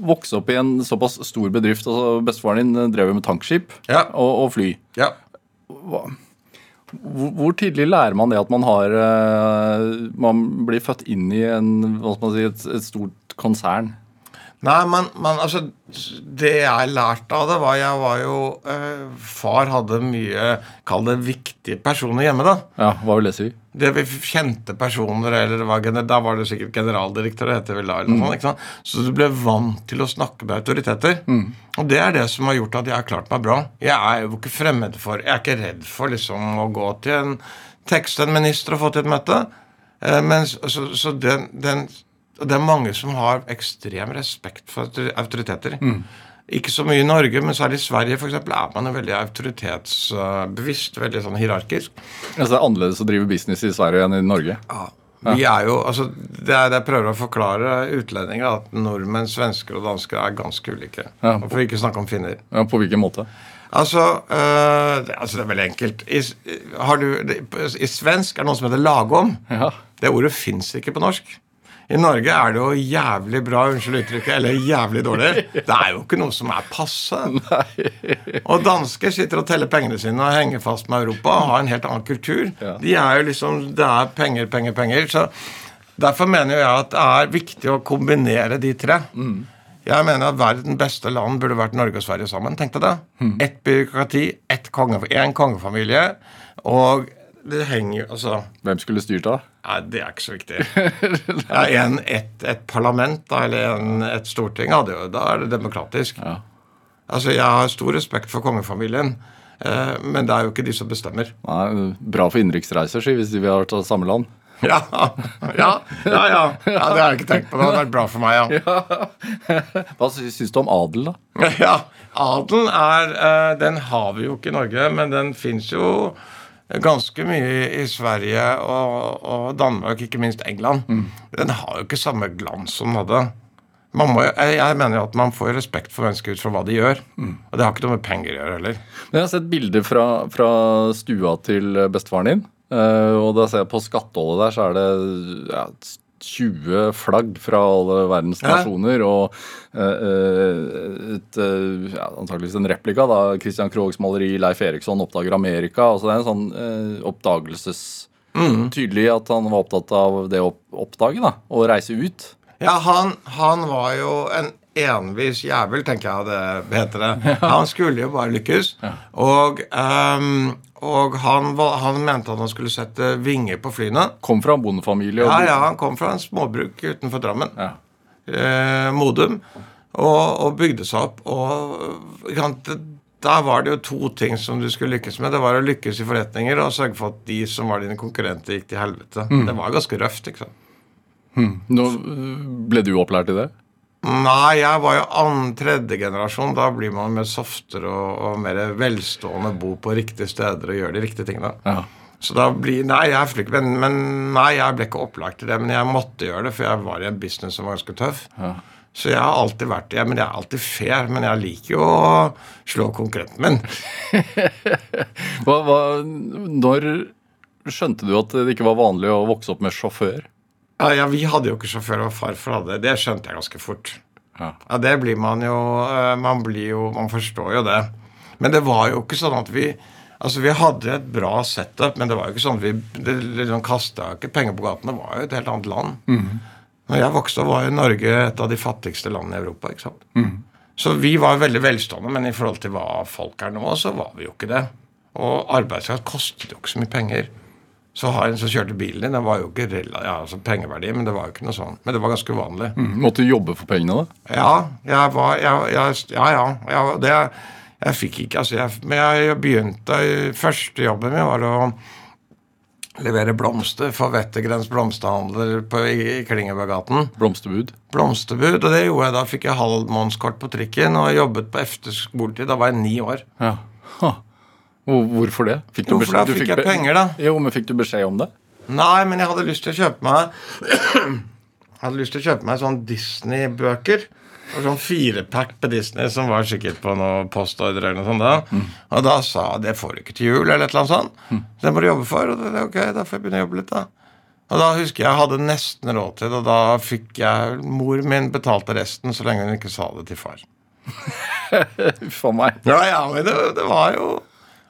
vokse opp i en såpass stor bedrift altså Bestefaren din drev jo med tankskip Ja. og, og fly. Ja. Hvor, hvor tidlig lærer man det at man har eh, Man blir født inn i en, si, et, et stort konsern? Nei, men, men altså Det jeg lærte av det, var Jeg var jo eh, Far hadde mye Kall det viktige personer hjemme, da. Ja, Hva vil det si? Det vi kjente personer, eller det var, da var det sikkert generaldirektør, det heter vel da, eller noe sånt, ikke sant? Så du ble vant til å snakke med autoriteter. Og det er det som har gjort at jeg har klart meg bra. Jeg er jo ikke fremmed for Jeg er ikke redd for liksom å gå til en tekste en minister og få til et møte. Eh, men så, så, den, den det er mange som har ekstrem respekt for autoriteter. autoriteter. Ikke så mye i Norge, men særlig i Sverige for eksempel, er man veldig autoritetsbevisst. Veldig sånn hierarkisk. Altså, det er annerledes å drive business i Sverige enn i Norge? Ja, Vi er jo, altså, det er det jeg prøver å forklare utlendinger, at nordmenn, svensker og dansker er ganske ulike. Ja. Og For ikke snakke om finner. Ja, på hvilken måte? Altså, øh, det, altså det er veldig enkelt. I, har du, det, I svensk er det noe som heter lagom. Ja. Det ordet fins ikke på norsk. I Norge er det jo jævlig bra, unnskyld uttrykket, eller jævlig dårlig. Det er jo ikke noe som er passe. Og dansker sitter og teller pengene sine og henger fast med Europa og har en helt annen kultur. De er jo liksom Det er penger, penger, penger. Så derfor mener jeg at det er viktig å kombinere de tre. Jeg mener at verdens beste land burde vært Norge og Sverige sammen. Tenk deg det. Ett byråkrati, ett konge, en kongefamilie. Og det henger jo Altså Hvem skulle styrt da? Nei, det er ikke så viktig. Ja, en, et, et parlament da, eller en, et storting, ja, det, da er det demokratisk. Ja. Altså, Jeg har stor respekt for kongefamilien, eh, men det er jo ikke de som bestemmer. Nei, Bra for innenriksreiser, si, hvis de vil av samme land. Ja, ja, ja. ja. ja det har jeg ikke tenkt på. Det hadde vært bra for meg, ja. Hva sy- syns du om adel, da? Ja, Adelen er eh, Den har vi jo ikke i Norge, men den fins jo ganske mye i Sverige og, og Danmark, ikke minst England. Den har jo ikke samme glans som den hadde. Man må, jeg, jeg mener jo at man får respekt for mennesker ut fra hva de gjør. Og det har ikke noe med penger å gjøre heller. Men Jeg har sett bilder fra, fra stua til bestefaren din. eh, og da ser jeg på skatteholdet der, så er det ja, 20 flagg fra alle verdens nasjoner. Og eh, eh, et, eh, ja, antakeligvis en replika. da, Christian Krohgs maleri 'Leif Eriksson oppdager Amerika'. altså Det er en sånn oppdagelses... Tydelig at han var opptatt av det å oppdage da, og reise ut. Ja, han, han var jo en envis jævel, tenker jeg det heter det. Han skulle jo bare lykkes. Og, um, og han, han mente at han skulle sette vinger på flyene. Kom fra en bondefamilie. Ja, ja, han kom fra en småbruk utenfor Drammen. Ja. Eh, Modum. Og, og bygde seg opp. Og ikke da var det jo to ting som du skulle lykkes med. Det var å lykkes i forretninger og sørge for at de som var dine konkurrenter, gikk til helvete. Det var ganske røft. ikke sant? Nå øh, ble du opplært i det? Nei, jeg var jo annen, tredje generasjon. Da blir man mer softere og, og mer velstående, bo på riktige steder og gjøre de riktige tingene. Ja. Så da blir Nei, jeg flyk, men, men nei, jeg ble ikke opplagt til det. Men jeg måtte gjøre det, for jeg var i en business som var ganske tøff. Så jeg har alltid vært det. Men jeg er alltid fair. Men jeg liker jo å slå konkurrenten min. Hva, hva, når skjønte du at det ikke var vanlig å vokse opp med sjåfør? Ja, ja, Vi hadde jo ikke sjåfør, og farfar hadde det. Skjønte jeg ganske fort. Ja. Ja, det blir man jo eh, Man blir jo Man forstår jo det. Men det var jo ikke sånn at vi Altså, Vi hadde et bra setup, men det var jo ikke sånn at vi det liksom kasta ikke penger på gaten. Det var jo et helt annet land. Når jeg vokste opp, var jo Norge et av de fattigste landene i Europa. ikke sant? Så vi var veldig velstående, men i forhold til hva folk er nå, så var vi jo ikke det. Og arbeidskraft kostet jo ikke så mye penger. Så har en som kjørte bilen din, det var jo ikke rela- ja, altså pengeverdi, men det var jo ikke noe sånn. Men det var ganske uvanlig. Mm. Måtte du jobbe for pengene, da? Ja, jeg var jeg, jeg, Ja, ja. Jeg, det, jeg fikk ikke altså jeg, Men jeg begynte Første jobben min var å levere blomster for Wettergrens blomsterhandler på, i, i Klingebøgaten. Blomsterbud? Blomsterbud. Og det gjorde jeg. Da fikk jeg halvmånedskort på trikken og jobbet på efterskoletid. Da var jeg ni år. Ja. Ha. Hvor- Hvorfor det? Fikk Jo, for da du fikk jeg penger, da. Jo, men Fikk du beskjed om det? Nei, men jeg hadde lyst til å kjøpe meg Jeg hadde lyst til å kjøpe meg sånn Disney-bøker. Og sånn firepack på Disney som var sikkert på noe postordre eller noe sånt. da. Og da sa jeg det får du ikke til jul, eller et eller annet sånt. Det må du jobbe for. Og det, ok, da får jeg begynne å jobbe litt, da. Og da husker jeg jeg hadde nesten råd til det, og da fikk jeg Mor min betalte resten så lenge hun ikke sa det til far. A meg. Ja, ja, men det, det var jo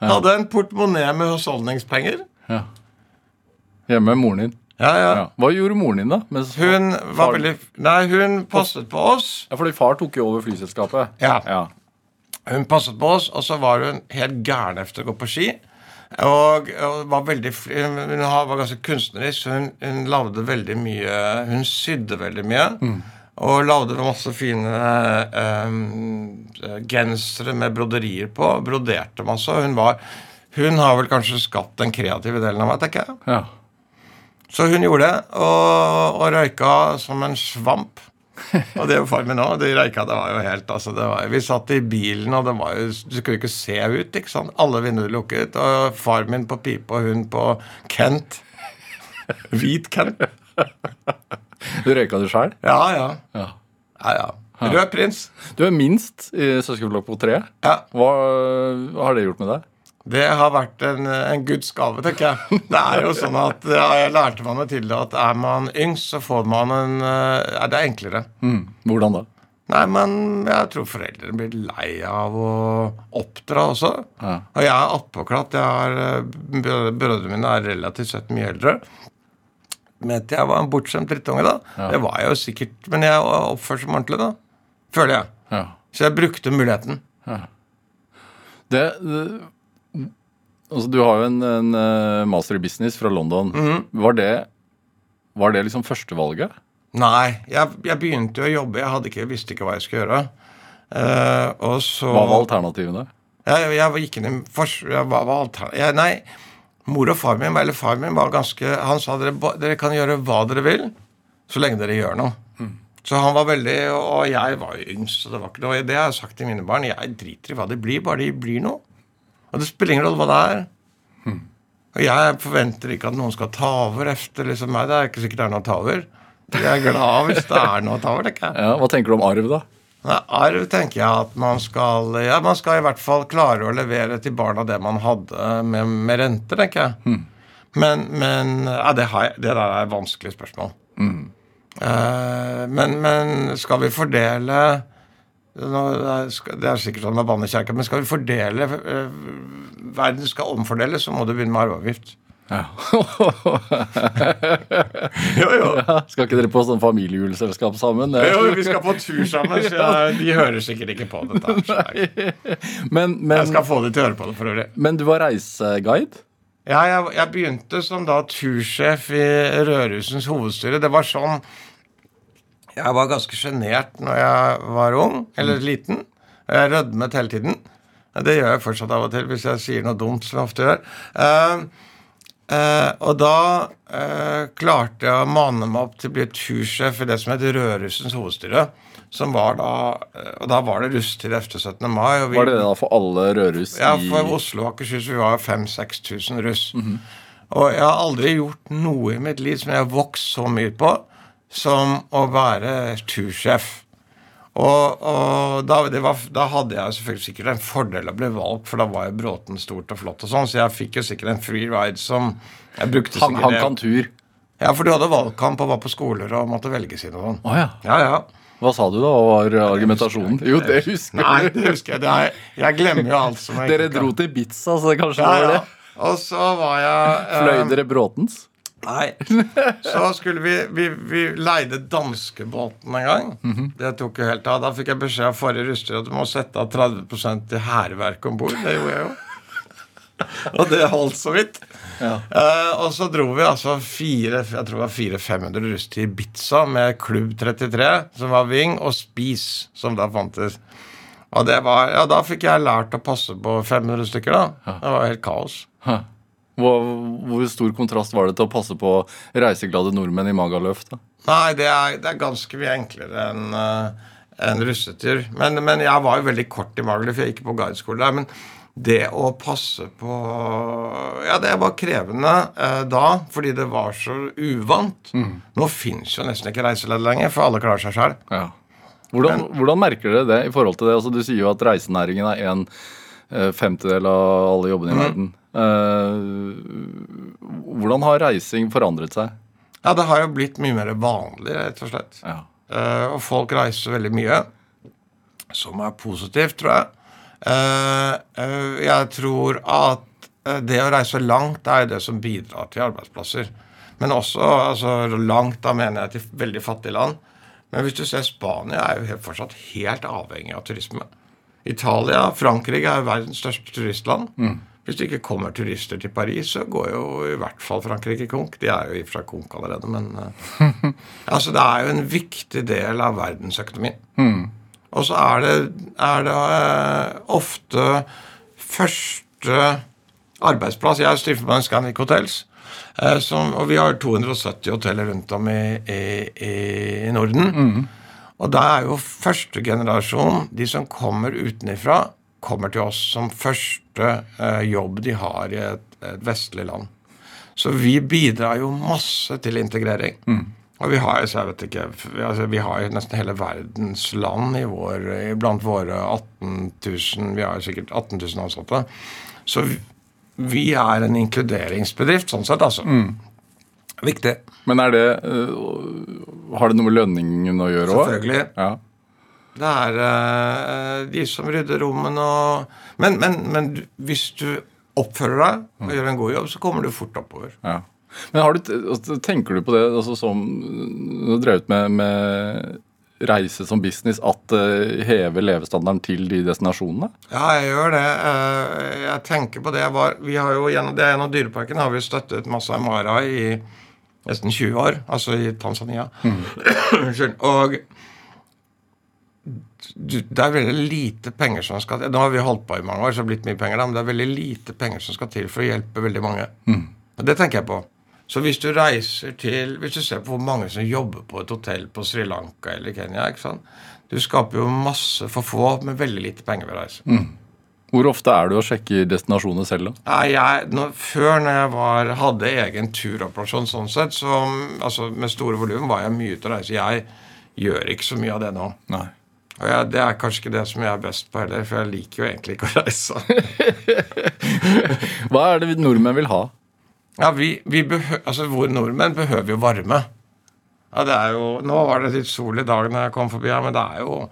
hadde en portemonee med husholdningspenger. Ja. Hjemme med moren din. Ja, ja. Ja. Hva gjorde moren din, da? Mens Hun far- var veldig Nei, hun passet på oss. Ja, fordi far tok jo over flyselskapet. Ja. ja. Hun passet på oss, og så var hun helt gæren efter å gå på ski. Og, og var veldig Hun var ganske kunstnerisk, så hun, hun lagde veldig mye Hun sydde veldig mye. Og lagde masse fine eh, gensere med broderier på. Broderte masse. Hun var Hun har vel kanskje skapt den kreative delen av meg, tenker jeg. ja. Så hun gjorde det, og, og røyka som en svamp. Og det er jo far min òg. De røyka, det var jo helt altså, det var, Vi satt i bilen, og det var jo, du skulle ikke se ut. ikke sant? Alle vinduer lukket. Og far min på pipe, og hun på Kent. Hvit Kent. Du røyka du sjøl? Ja, ja. Ja. ja, ja. Rød prins. Du er minst i søskenflokk på tre. Ja. Hva, hva har det gjort med deg? Det har vært en, en guds gave, tenker jeg. Det er jo sånn at ja, Jeg lærte meg til det at er man yngst, så får man en eh, ja, Det er enklere. Mm. Hvordan da? Nei, men jeg tror foreldrene blir lei av å oppdra også. Ja. Og jeg er attpåklatt. Eh, brø- Brødrene mine er relativt sett mye eldre. Mente jeg var en bortskjemt drittunge, da. Det var jeg jo sikkert. Men jeg oppførte meg ordentlig, da. Føler jeg. Ja. Så jeg brukte muligheten. Det, det Altså, du har jo en, en eh, master i business fra London. Mhm. Var det Var det liksom førstevalget? Nei, jeg, jeg begynte jo å jobbe. Jeg ikke, visste ikke hva jeg skulle gjøre. Uh, og så Hva var alternativene? Jeg, jeg gikk inn i for, Jeg, hva var alternativ, jeg, Nei, mor og far min, eller far min var ganske Han sa dere, dere kan gjøre hva dere vil, så lenge dere gjør noe. Så han var veldig Og jeg var jo yngst, så det var ikke noe Det har jeg sagt til mine barn. Jeg driter i hva de blir, bare de blir noe. Og det spiller ingen rolle hva det er. Og jeg forventer ikke at noen skal ta over efter liksom meg. Det er ikke sikkert det er noe å ta over. Jeg er glad hvis det er noe å ta over. Ja, hva tenker du om arv, da? Arv tenker jeg at man skal Ja, man skal i hvert fall klare å levere til barna det man hadde med, med renter, tenker jeg. Men, men ja, det, jeg, det der er et vanskelig spørsmål. Eh, men, men skal vi fordele er, det er sikkert sånn med bannekjerka, men skal vi fordele eh, Verden skal omfordeles, så må du begynne med arveavgift. Ja. Jo, jo. Skal ikke dere på sånn familiejuleselskap sammen? Jo, vi skal på tur sammen, så jeg, de hører sikkert ikke på dette. Men, Men, jeg skal få de til å høre på det for øvrig. men du var reiseguide? Ja, jeg, jeg begynte som da tursjef i Rørhusens hovedstyre. Det var sånn Jeg var ganske sjenert når jeg var ung, eller liten. Og jeg rødmet hele tiden. Det gjør jeg fortsatt av og til hvis jeg sier noe dumt, som jeg ofte gjør. Eh, Eh, og da eh, klarte jeg å mane meg opp til å bli tursjef i det som het Rødrussens hovedstyre. Som var da, eh, Og da var det russetid efter 17. mai. Vi, Var det det da for alle rødruss ja, for Oslo og Akershus vi var 5000-6000 russ. Og jeg har aldri gjort noe i mitt liv som jeg har vokst så mye på som å være tursjef. Og, og da, det var, da hadde jeg selvfølgelig sikkert en fordel å bli valgt, for da var jo Bråten stort og flott og sånn, så jeg fikk jo sikkert en free ride som jeg brukte sikkert han kan tur. Ja, for du hadde valgkamp og var på skoler og måtte velge sine og sånn. Oh, ja. Ja, ja. Hva sa du da? Var argumentasjonen? Jo, det husker Nei, det husker jeg. Det er, jeg glemmer jo alt som jeg Dere dro til Ibiza, så det kanskje ja, var ja. det? Og så var jeg eh, Fløy dere Bråtens? Nei. Så skulle vi, vi, vi leide danskebåten en gang. Det tok jo helt av. Da fikk jeg beskjed av forrige ruster at du må sette av 30 til hærverk om bord. Det gjorde jeg jo. Og det holdt så vidt. Eh, og så dro vi altså fire jeg tror det var 400-500 russ til Ibiza med Klubb 33, som var Ving, og Spis, som da fantes. Og det var, ja, da fikk jeg lært å passe på 500 stykker, da. Det var helt kaos. Hæ. Hvor, hvor stor kontrast var det til å passe på reiseglade nordmenn i Magaluf? da? Nei, det er, det er ganske mye enklere enn uh, en russetur. Men, men jeg var jo veldig kort i Magaluf, jeg gikk på guideskole der. Men det å passe på Ja, det var krevende eh, da, fordi det var så uvant. Nå fins jo nesten ikke reiseleder lenger, for alle klarer seg sjøl. Ja. Hvordan, hvordan merker dere det i forhold til det? Altså, du sier jo at reisenæringen er en eh, femtedel av alle jobbene i verden. Eh, hvordan har reising forandret seg? Ja, det har jo blitt mye mer vanlig, rett og slett. Ja. Eh, og folk reiser veldig mye, som er positivt, tror jeg. Eh, eh, jeg tror at eh, det å reise langt er det som bidrar til arbeidsplasser. Men også altså, langt, da mener jeg til veldig fattige land. Men hvis du ser Spania, er jo helt, fortsatt helt avhengig av turisme. Italia, Frankrike er jo verdens største turistland. Hvis det ikke kommer turister til Paris, så går jo i hvert fall Frankrike konk. De er jo i fra konk allerede, men eh, altså, det er jo en viktig del av verdensøkonomien. Og så er det, er det uh, ofte første arbeidsplass Jeg stifter meg en Scandic Hotels. Uh, som, og vi har 270 hoteller rundt om i, i, i Norden. Og da er jo første generasjon, de som kommer utenifra, kommer til oss som første eh, jobb de har i et, et vestlig land. Så vi bidrar jo masse til integrering. Og vi har, ikke, altså, vi har nesten hele verdens land i vår, blant våre 18 000 Vi har sikkert 18 000 ansatte. Så vi, vi er en inkluderingsbedrift, sånn sett, altså. Viktig. Men er det eh, Har det noe med lønningen å gjøre òg? Selvfølgelig. Ja. Det er uh, de som rydder rommene og men, men, men hvis du oppfører deg og gjør en god jobb, så kommer du fort oppover. Ja. Men har du, tenker du på det altså, som Du har drevet med, med reise som business, at det hever levestandarden til de destinasjonene? Ja, jeg gjør det. Uh, Jeg tenker på det. Jeg var, vi har jo gjennom, det Gjennom Dyreparken har vi støttet Masai Mara i nesten 20 år, altså i Tanzania. Unnskyld. Og det er veldig lite penger som skal til. Nå har vi holdt på i mange år, så det har blitt mye penger, da, men det er veldig lite penger som skal til for å hjelpe veldig mange. Og det tenker jeg på. Så hvis du reiser til Hvis du ser på hvor mange som jobber på et hotell på Sri Lanka eller Kenya ikke sant? Du skaper jo masse for få med veldig lite penger ved reise. Hvor ofte er du og sjekker destinasjoner selv, da? Nei, jeg, når, før når jeg var, hadde egen turoperasjon sånn sett, så, altså med store volum, var jeg mye ute å reise. Jeg gjør ikke så mye av det nå. Nei. Og jeg, det er kanskje ikke det som jeg er best på heller, for jeg liker jo egentlig ikke å reise. Hva er det vi nordmenn vil ha? Ja, vi, vi altså Hvor nordmenn behøver jo varme. Ja, det er jo, Nå var det litt sol i dag når jeg kom forbi her, men det er jo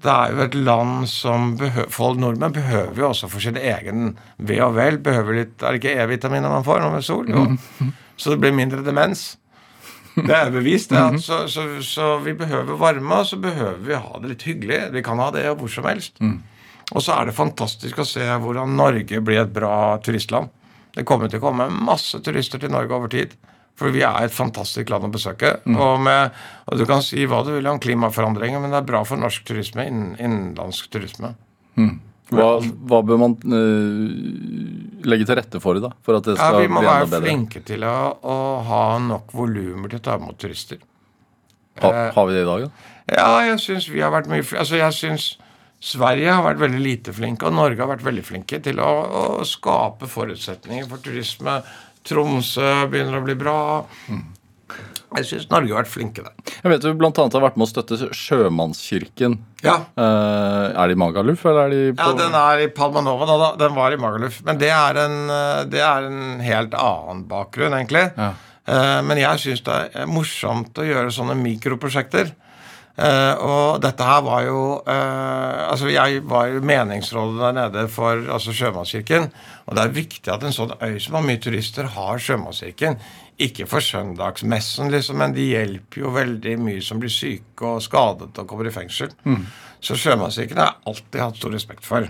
det er jo et land som behøver, Folk nordmenn behøver jo også for sin egen ve og vel behøver litt, Er det ikke E-vitaminer man får nå med sol? Jo. Så det blir mindre demens. Det er bevist. Ja. Så, så, så vi behøver varme, og så behøver vi ha det litt hyggelig. Vi kan ha det hvor som helst. Og så er det fantastisk å se hvordan Norge blir et bra turistland. Det kommer til å komme masse turister til Norge over tid. For vi er et fantastisk land å besøke. Og, med, og du kan si hva du vil om klimaforandringer, men det er bra for norsk turisme, innen, innenlandsk turisme. Hva, hva bør man uh, legge til rette for da? For at det Ja, Vi må bli være flinke til å, å ha nok volumer til å ta imot turister. Ha, har vi det i dag, da? Ja, jeg syns vi har vært mye Altså, jeg syns Sverige har vært veldig lite flinke, og Norge har vært veldig flinke til å, å skape forutsetninger for turisme. Tromsø begynner å bli bra. Jeg syns Norge har vært flinke der. Jeg vet du blant annet har vært med å støtte Sjømannskirken. Ja. Eh, er de i Magaluf, eller er de på Ja, den er i Palmanova da. Den var i Magaluf. Men det er en, eh, det er en helt annen bakgrunn, egentlig. Ja. Eh, Men jeg syns det er morsomt å gjøre sånne mikroprosjekter. Og dette her var jo Altså, jeg var jo meningsrådet der nede for altså Sjømannskirken. Og det er viktig at en sånn øy som har mye turister, har Sjømannskirken. Ikke for søndagsmessen, liksom, men de hjelper jo veldig mye som blir syke og skadet og kommer i fengsel. Så Sjømannskirken har jeg alltid hatt stor respekt for.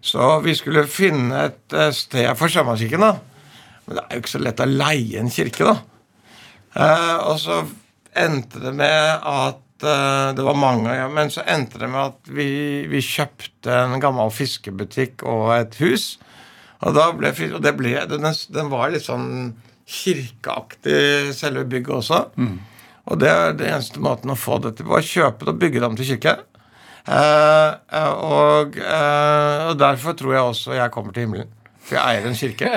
Så vi skulle finne et eh, sted for Sjømannskirken, da. Men det er jo ikke så lett å leie en kirke, da. Eh, og så endte det med at eh, Det var mange, ja, men så endte det med at vi, vi kjøpte en gammel fiskebutikk og et hus. Og, ble, og det ble, den, den var litt sånn kirkeaktig, selve bygget også. Og det er det eneste måten å få det til på, å kjøpe det og bygge det om til kirke. Eh, eh, og, eh, og derfor tror jeg også jeg kommer til himmelen. For jeg eier en kirke.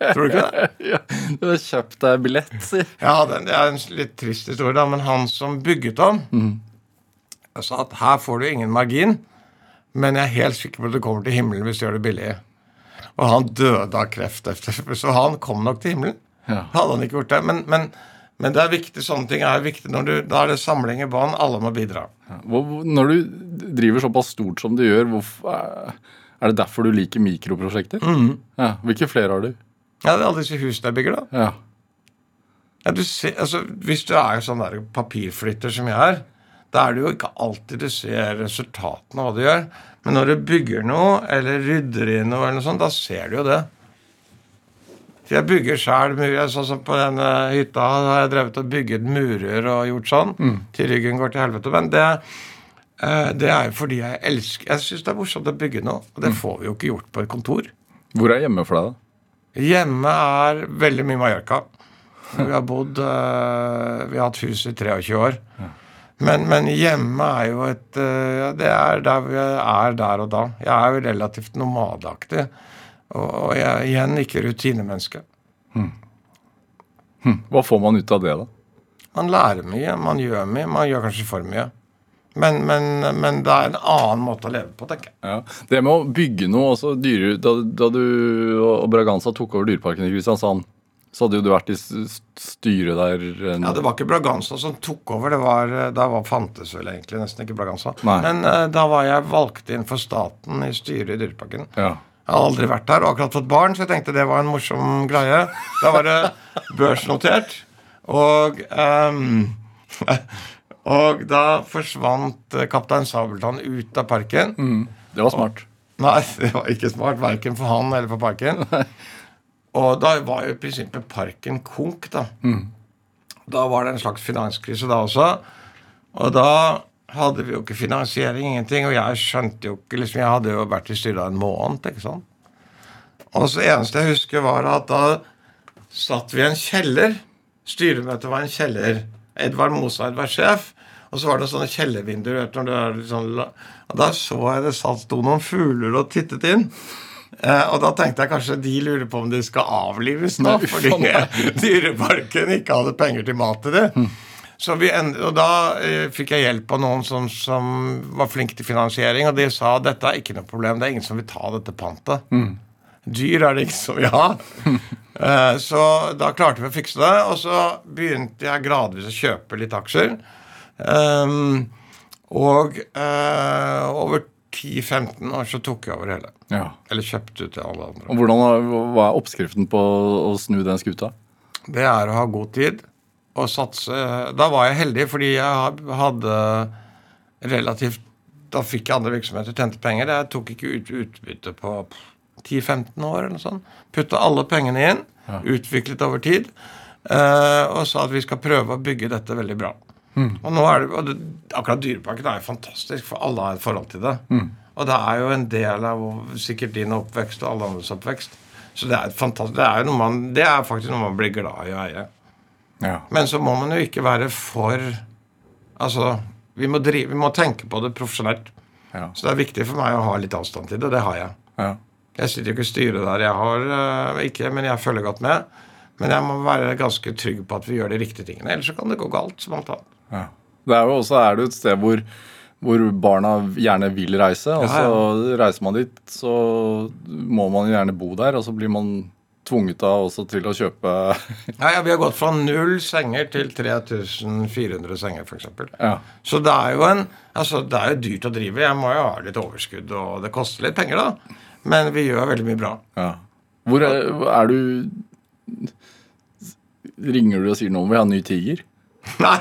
Tror du ikke det? Ja, du har kjøpt deg billett, si. Ja, det, er en litt trist historie, da, men han som bygget om, sa at her får du ingen margin, men jeg er helt sikker på at du kommer til himmelen hvis du gjør det billig. Og han døde av kreft så han kom nok til himmelen. Ja. Hadde han ikke gjort det. Men, men, men det er viktig, sånne ting er viktig. Du, da er det samling i bånd, alle må bidra. Hvor- når du driver såpass stort som du gjør, hvorfor, er det derfor du liker mikroprosjekter? Ja, hvilke flere har du? Ja, det er alle disse husene jeg bygger, da. Ja. Ja, du ser, altså, hvis du er sånn der papirflytter som jeg er, da er det jo ikke alltid du ser resultatene av hva du gjør. Men når du bygger noe, eller rydder inn noe, eller noe sånt, da ser du jo det. For jeg bygger sjæl murer. Sånn som på denne hytta har jeg drevet og bygget murer og gjort sånn. Til ryggen går til helvete. Men det, eh, det er jo fordi jeg elsker Jeg syns det er morsomt å bygge noe. Og det får vi jo ikke gjort på et kontor. Hvor er hjemme for deg, da? Hjemme er veldig mye Mallorca. Vi har bodd eh, Vi har hatt hus i 23 år. Men, men hjemme er jo et eh, Det er der vi er der og da. Jeg er jo relativt nomadeaktig. Og, jeg er igjen ikke rutinemenneske. Hva får man ut av det, da? Man lærer mye, man gjør mye. Man gjør kanskje for mye. Men, men, men det er en annen måte å leve på, tenker jeg. Ja. Det med å bygge noe også dyre, da, da du og Braganza tok over Dyreparken i Kristiansand, så hadde jo du vært i styret der en, Ja, Det var ikke Braganza som tok over. det var, Da var fantes vel egentlig nesten ikke Braganza. Nei. Men uh, da var jeg valgt inn for staten i styret i Dyreparken. Ja. Jeg har aldri vært der og akkurat fått barn, så jeg tenkte det var en morsom greie. Da var det børsnotert. Og um, Og da forsvant eh, Kaptein Sabeltann ut av parken. Det var smart. Nei, det var ikke smart, verken for han eller for parken. Og da var jo i prinsippet parken konk, da. Da var det en slags finanskrise da også. Og da hadde vi jo ikke finansiering, ingenting. Og jeg skjønte jo ikke liksom, Jeg hadde jo vært i styret en måned, ikke sant. Og så eneste jeg husker, var at da satt vi i en kjeller. Styremøtet var en kjeller. Edvard Moseid var sjef. Og så var det sånne kjellervinduer. når det er litt sånn Og da så jeg det satt sto noen fugler og tittet inn. Eh, og da tenkte jeg kanskje de lurer på om de skal avlives nå, fordi. Dyreparken ikke hadde penger til mat til det. Så vi end og da eh, fikk jeg hjelp av noen som, som var flinke til finansiering, og de sa dette er ikke noe problem, det er ingen som vil ta dette pantet. Dyr er det ikke som vil ha. Eh, så da klarte vi å fikse det, og så begynte jeg gradvis å kjøpe litt aksjer. Um, og eh, over 10-15 år så tok jeg over hele. Ja. Eller kjøpte ut til alle andre. Og hvordan, Hva er oppskriften på å snu den skuta? Det er å ha god tid og satse. Da var jeg heldig fordi jeg hadde relativt Da fikk jeg andre virksomheter, tjente penger. Jeg tok ikke ut utbytte på 10-15 år eller noe sånt. Putta alle pengene inn, utviklet over tid, eh, og sa at vi skal prøve å bygge dette veldig bra. Og nå er det, og det, akkurat Dyreparken er jo fantastisk, for alle har et forhold til det. Og det er jo en del av sikkert din oppvekst og alle andres oppvekst. Så det er, et det er, man, det er faktisk noe man blir glad i å eie. Ja. Men så må man jo ikke være for Altså, vi må, drive, vi må tenke på det profesjonelt. Ja. Så det er viktig for meg å ha litt avstand til det, og det har jeg. ja. Jeg sitter jo ikke i styret der. Jeg har uh, ikke, men jeg følger godt med. Men jeg må være ganske trygg på at vi gjør de riktige tingene. Ellers så kan det gå galt. som alt annet. Ja. Det er jo også er det et sted hvor, hvor barna gjerne vil reise. Og så reiser man dit, så må man gjerne bo der, og så blir man tvunget deg også til å kjøpe Ja, ja, Vi har gått fra null senger til 3400 senger, f.eks. Ja. Så det er jo en, altså det er jo dyrt å drive. Jeg må jo ha litt overskudd, og det koster litt penger, da. Men vi gjør veldig mye bra. ja. Hvor er, er du Ringer du og sier nå må vi ha en ny tiger? Nei.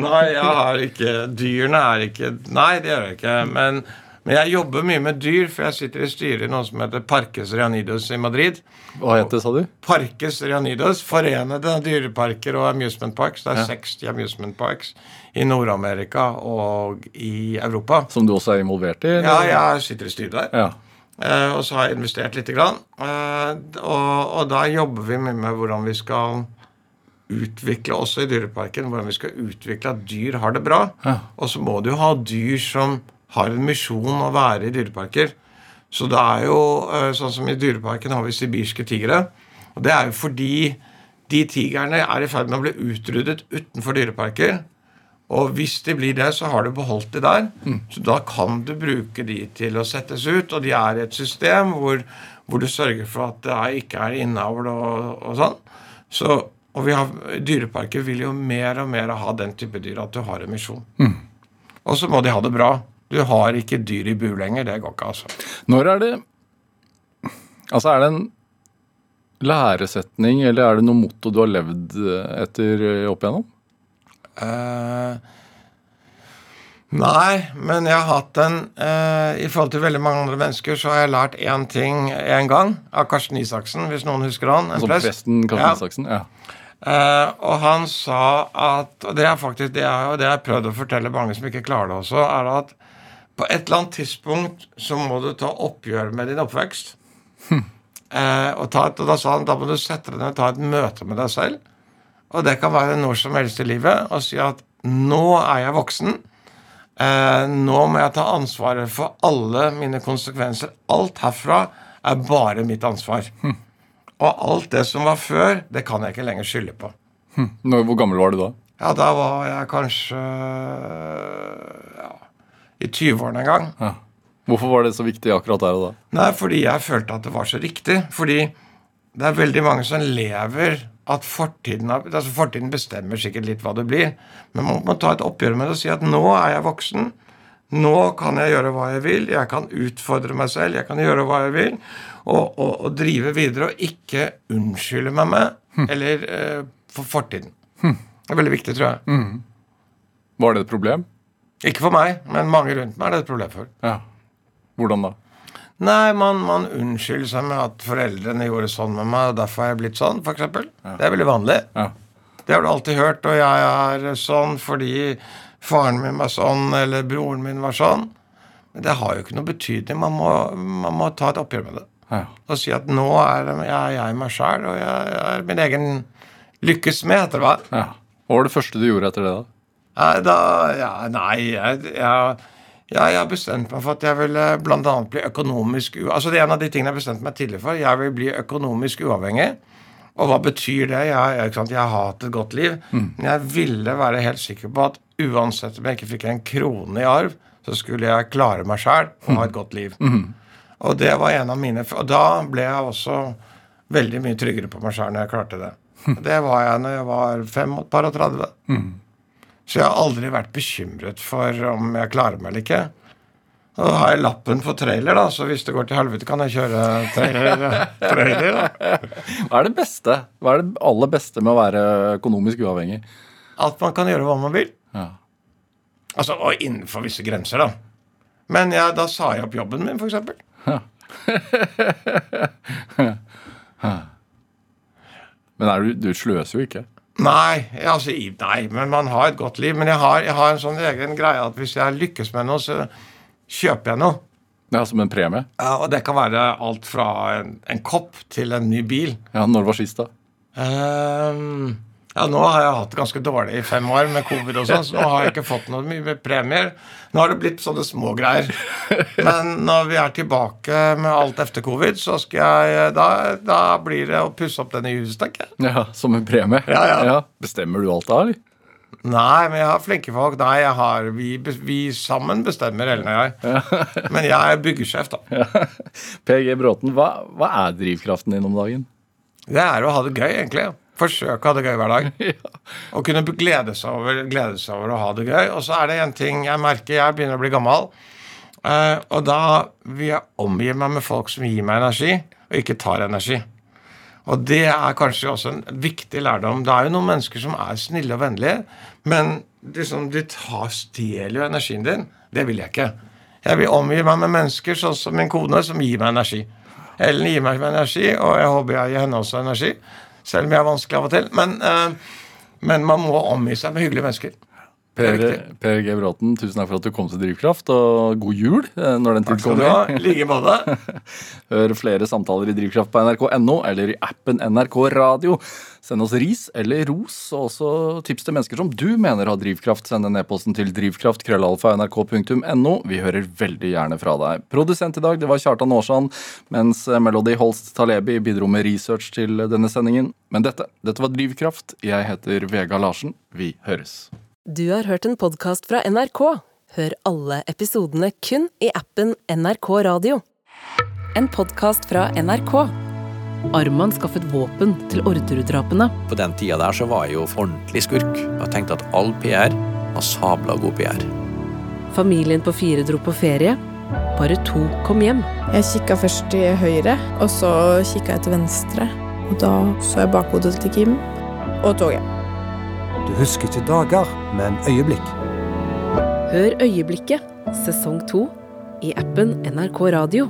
Nei, jeg har ikke Dyrene er ikke Nei, det gjør jeg ikke. Men, men jeg jobber mye med dyr, for jeg sitter i styret i noe som heter Parques Reanidos i Madrid. Hva het det, sa du? Parques Reanidos, Forenede dyreparker og amusement parks. Det er 60 amusement parks i Nord-Amerika og i Europa. Som du også er involvert i? eller? Ja, jeg sitter i styret der. ja. Uh, og så har jeg investert lite grann. Uh, og, og da jobber vi mye med hvordan vi skal utvikle, også i Dyreparken, hvordan vi skal utvikle at dyr har det bra. Ja. Og så må du ha dyr som har en misjon å være i dyreparker. Så det er jo eh, sånn som i Dyreparken har vi sibirske tigre. Og det er jo fordi de tigrene er i ferd med å bli utryddet utenfor dyreparker. Og hvis de blir det, så har du beholdt de der. Så da kan du bruke de til å settes ut. Og de er i et system hvor, hvor du sørger for at det er, ikke er innavl og, og sånn. Så, og vi har, dyreparker vil jo mer og mer ha den type dyr at du har en misjon. Og så må de ha det bra. Du har ikke dyr i bur lenger. Det går ikke, altså. Når er det Altså, er det en læresetning, eller er det noe motto du har levd eh, etter eh, opp igjennom? Uh, nei, men jeg har hatt en eh, I forhold til veldig mange andre mennesker så har jeg lært én ting én gang av Karsten Isaksen, hvis noen husker han. En prest. presten Karsten Ja. Isaksen? Ja. Eh, og han sa at Og det er faktisk det jeg, det har prøvd å fortelle mange som ikke klarer det også, er at på et eller annet tidspunkt så må du ta oppgjør med din oppvekst. Eh, og, ta et, og da sa han da må du sette deg ned og ta et møte med deg selv. Og det kan være når som helst i livet og si at nå er jeg voksen. Eh, nå må jeg ta ansvaret for alle mine konsekvenser. Alt herfra er bare mitt ansvar. Og alt det som var før, det kan jeg ikke lenger skylde på. Hm. hvor gammel var du da? Ja, da var jeg kanskje ja, i 20-årene en gang. Ja. Hvorfor var det så viktig akkurat der og da? Nei, fordi jeg følte at det var så riktig. Fordi det er veldig mange som lever at fortiden, altså fortiden bestemmer sikkert litt hva det blir. Men man må ta et oppgjør med det og si at nå er jeg voksen. Nå kan jeg gjøre hva jeg vil. Jeg kan utfordre meg selv. Jeg kan gjøre hva jeg vil. Og, og, og drive videre og ikke unnskylde meg med eller eh, for fortiden. Det er veldig viktig, tror jeg. Var det et problem? Ikke for meg, men mange rundt meg er det et problem for. Ja. Hvordan da? Nei, man, man unnskylder seg med at foreldrene gjorde sånn med meg, og derfor har jeg blitt sånn, f.eks. Det er veldig vanlig. Ja. Det har du alltid hørt, og jeg er sånn fordi faren min var sånn, eller broren min var sånn. Men det har jo ikke noe betydning. Man må, man må ta et oppgjør med det. Ja. Og si at nå er jeg, er jeg meg sjæl, og jeg er min egen lykkes med, heter det hva? ja. Hva var det første du gjorde etter det, da? Da, ja, nei jeg, jeg, jeg har bestemt meg for at jeg vil bl.a. bli økonomisk. Altså Det er en av de tingene jeg har bestemt meg tidligere for. Jeg vil bli økonomisk uavhengig. Og hva betyr det? Jeg, jeg, har hatt et godt liv. Men jeg ville være helt sikker på at uansett om jeg ikke fikk en krone i arv, så skulle jeg klare meg sjæl og ha et godt liv. Og det var en av mine Og da ble jeg også veldig mye tryggere på meg sjæl når jeg klarte det. Det var jeg når jeg var fem og par og 30. Så jeg har aldri vært bekymret for om jeg klarer meg eller ikke. Og da har jeg lappen på trailer, da, så hvis det går til helvete, kan jeg kjøre trailer. trailer da. Hva er det beste? Hva er det aller beste med å være økonomisk uavhengig? At man kan gjøre hva man vil. Ja. Altså, Og innenfor visse grenser, da. Men ja, da sa jeg opp jobben min, f.eks. Men er du, du sløser jo ikke. Nei, altså, nei, men man har et godt liv. Men jeg har, jeg har en sånn egen greie at hvis jeg lykkes med noe, så kjøper jeg noe. Ja, Som en premie? Ja, og det kan være alt fra en, en kopp til en ny bil. Ja, Når var sist, da? Ehm, ja, nå har jeg hatt det ganske dårlig i fem år med covid og sånn, så nå har jeg ikke fått noe mye med premier. Nå har det blitt sånne små greier. Men når vi er tilbake med alt etter covid, så skal jeg Da, da blir det å pusse opp denne huset, tenker jeg. Ja, Som en premie? Ja, ja. Bestemmer du alt da, eller? Nei, men jeg har flinke folk. Nei, jeg har Vi, vi sammen bestemmer, Ellen og jeg. Men jeg er byggesjef, da. PG Bråten, hva, hva er drivkraften din om dagen? Det er å ha det gøy, egentlig. Forsøke å ha det gøy hver dag. Og kunne glede seg, over, glede seg over å ha det gøy. Og så er det en ting jeg merker. Jeg begynner å bli gammel. eh, og da vil jeg omgi meg med folk som gir meg energi, og ikke tar energi. Og det er kanskje også en viktig lærdom. Det er jo noen mennesker som er snille og vennlige, men liksom, de tar, stjeler jo energien din. Det vil jeg ikke. Jeg vil omgi meg med mennesker sånn som min kone, som gir meg energi. Ellen gir meg energi, og jeg håper jeg gir henne også energi. Selv om jeg er vanskelig av og til. Men, eh, men man må omgi seg med hyggelige mennesker. Er Per, per G. Bråten, tusen takk for at du kom til Drivkraft, og god jul eh, når den tid kommer. I like måte. Hør flere samtaler i Drivkraft på nrk.no eller i appen NRK Radio. Send oss ris eller ros, og også tips til mennesker som du mener har drivkraft. Send en e-posten til drivkraft.krøllalfa.nrk.no. Vi hører veldig gjerne fra deg. Produsent i dag det var Kjartan Aarsand, mens Melody Holst Talebi bidro med research til denne sendingen. Men dette, dette var Drivkraft. Jeg heter Vega Larsen. Vi høres. Du har hørt en podkast fra NRK. Hør alle episodene kun i appen NRK Radio. En podkast fra NRK. Arman skaffet våpen til Orderud-drapene. På den tida der så var jeg jo ordentlig skurk. Jeg tenkte at all PR var sabla god PR. Familien på fire dro på ferie. Bare to kom hjem. Jeg kikka først til høyre, og så kikka jeg til venstre. Og da så jeg bakhodet til Kim og toget. Du husker ikke dager, men øyeblikk. Hør Øyeblikket sesong to i appen NRK Radio.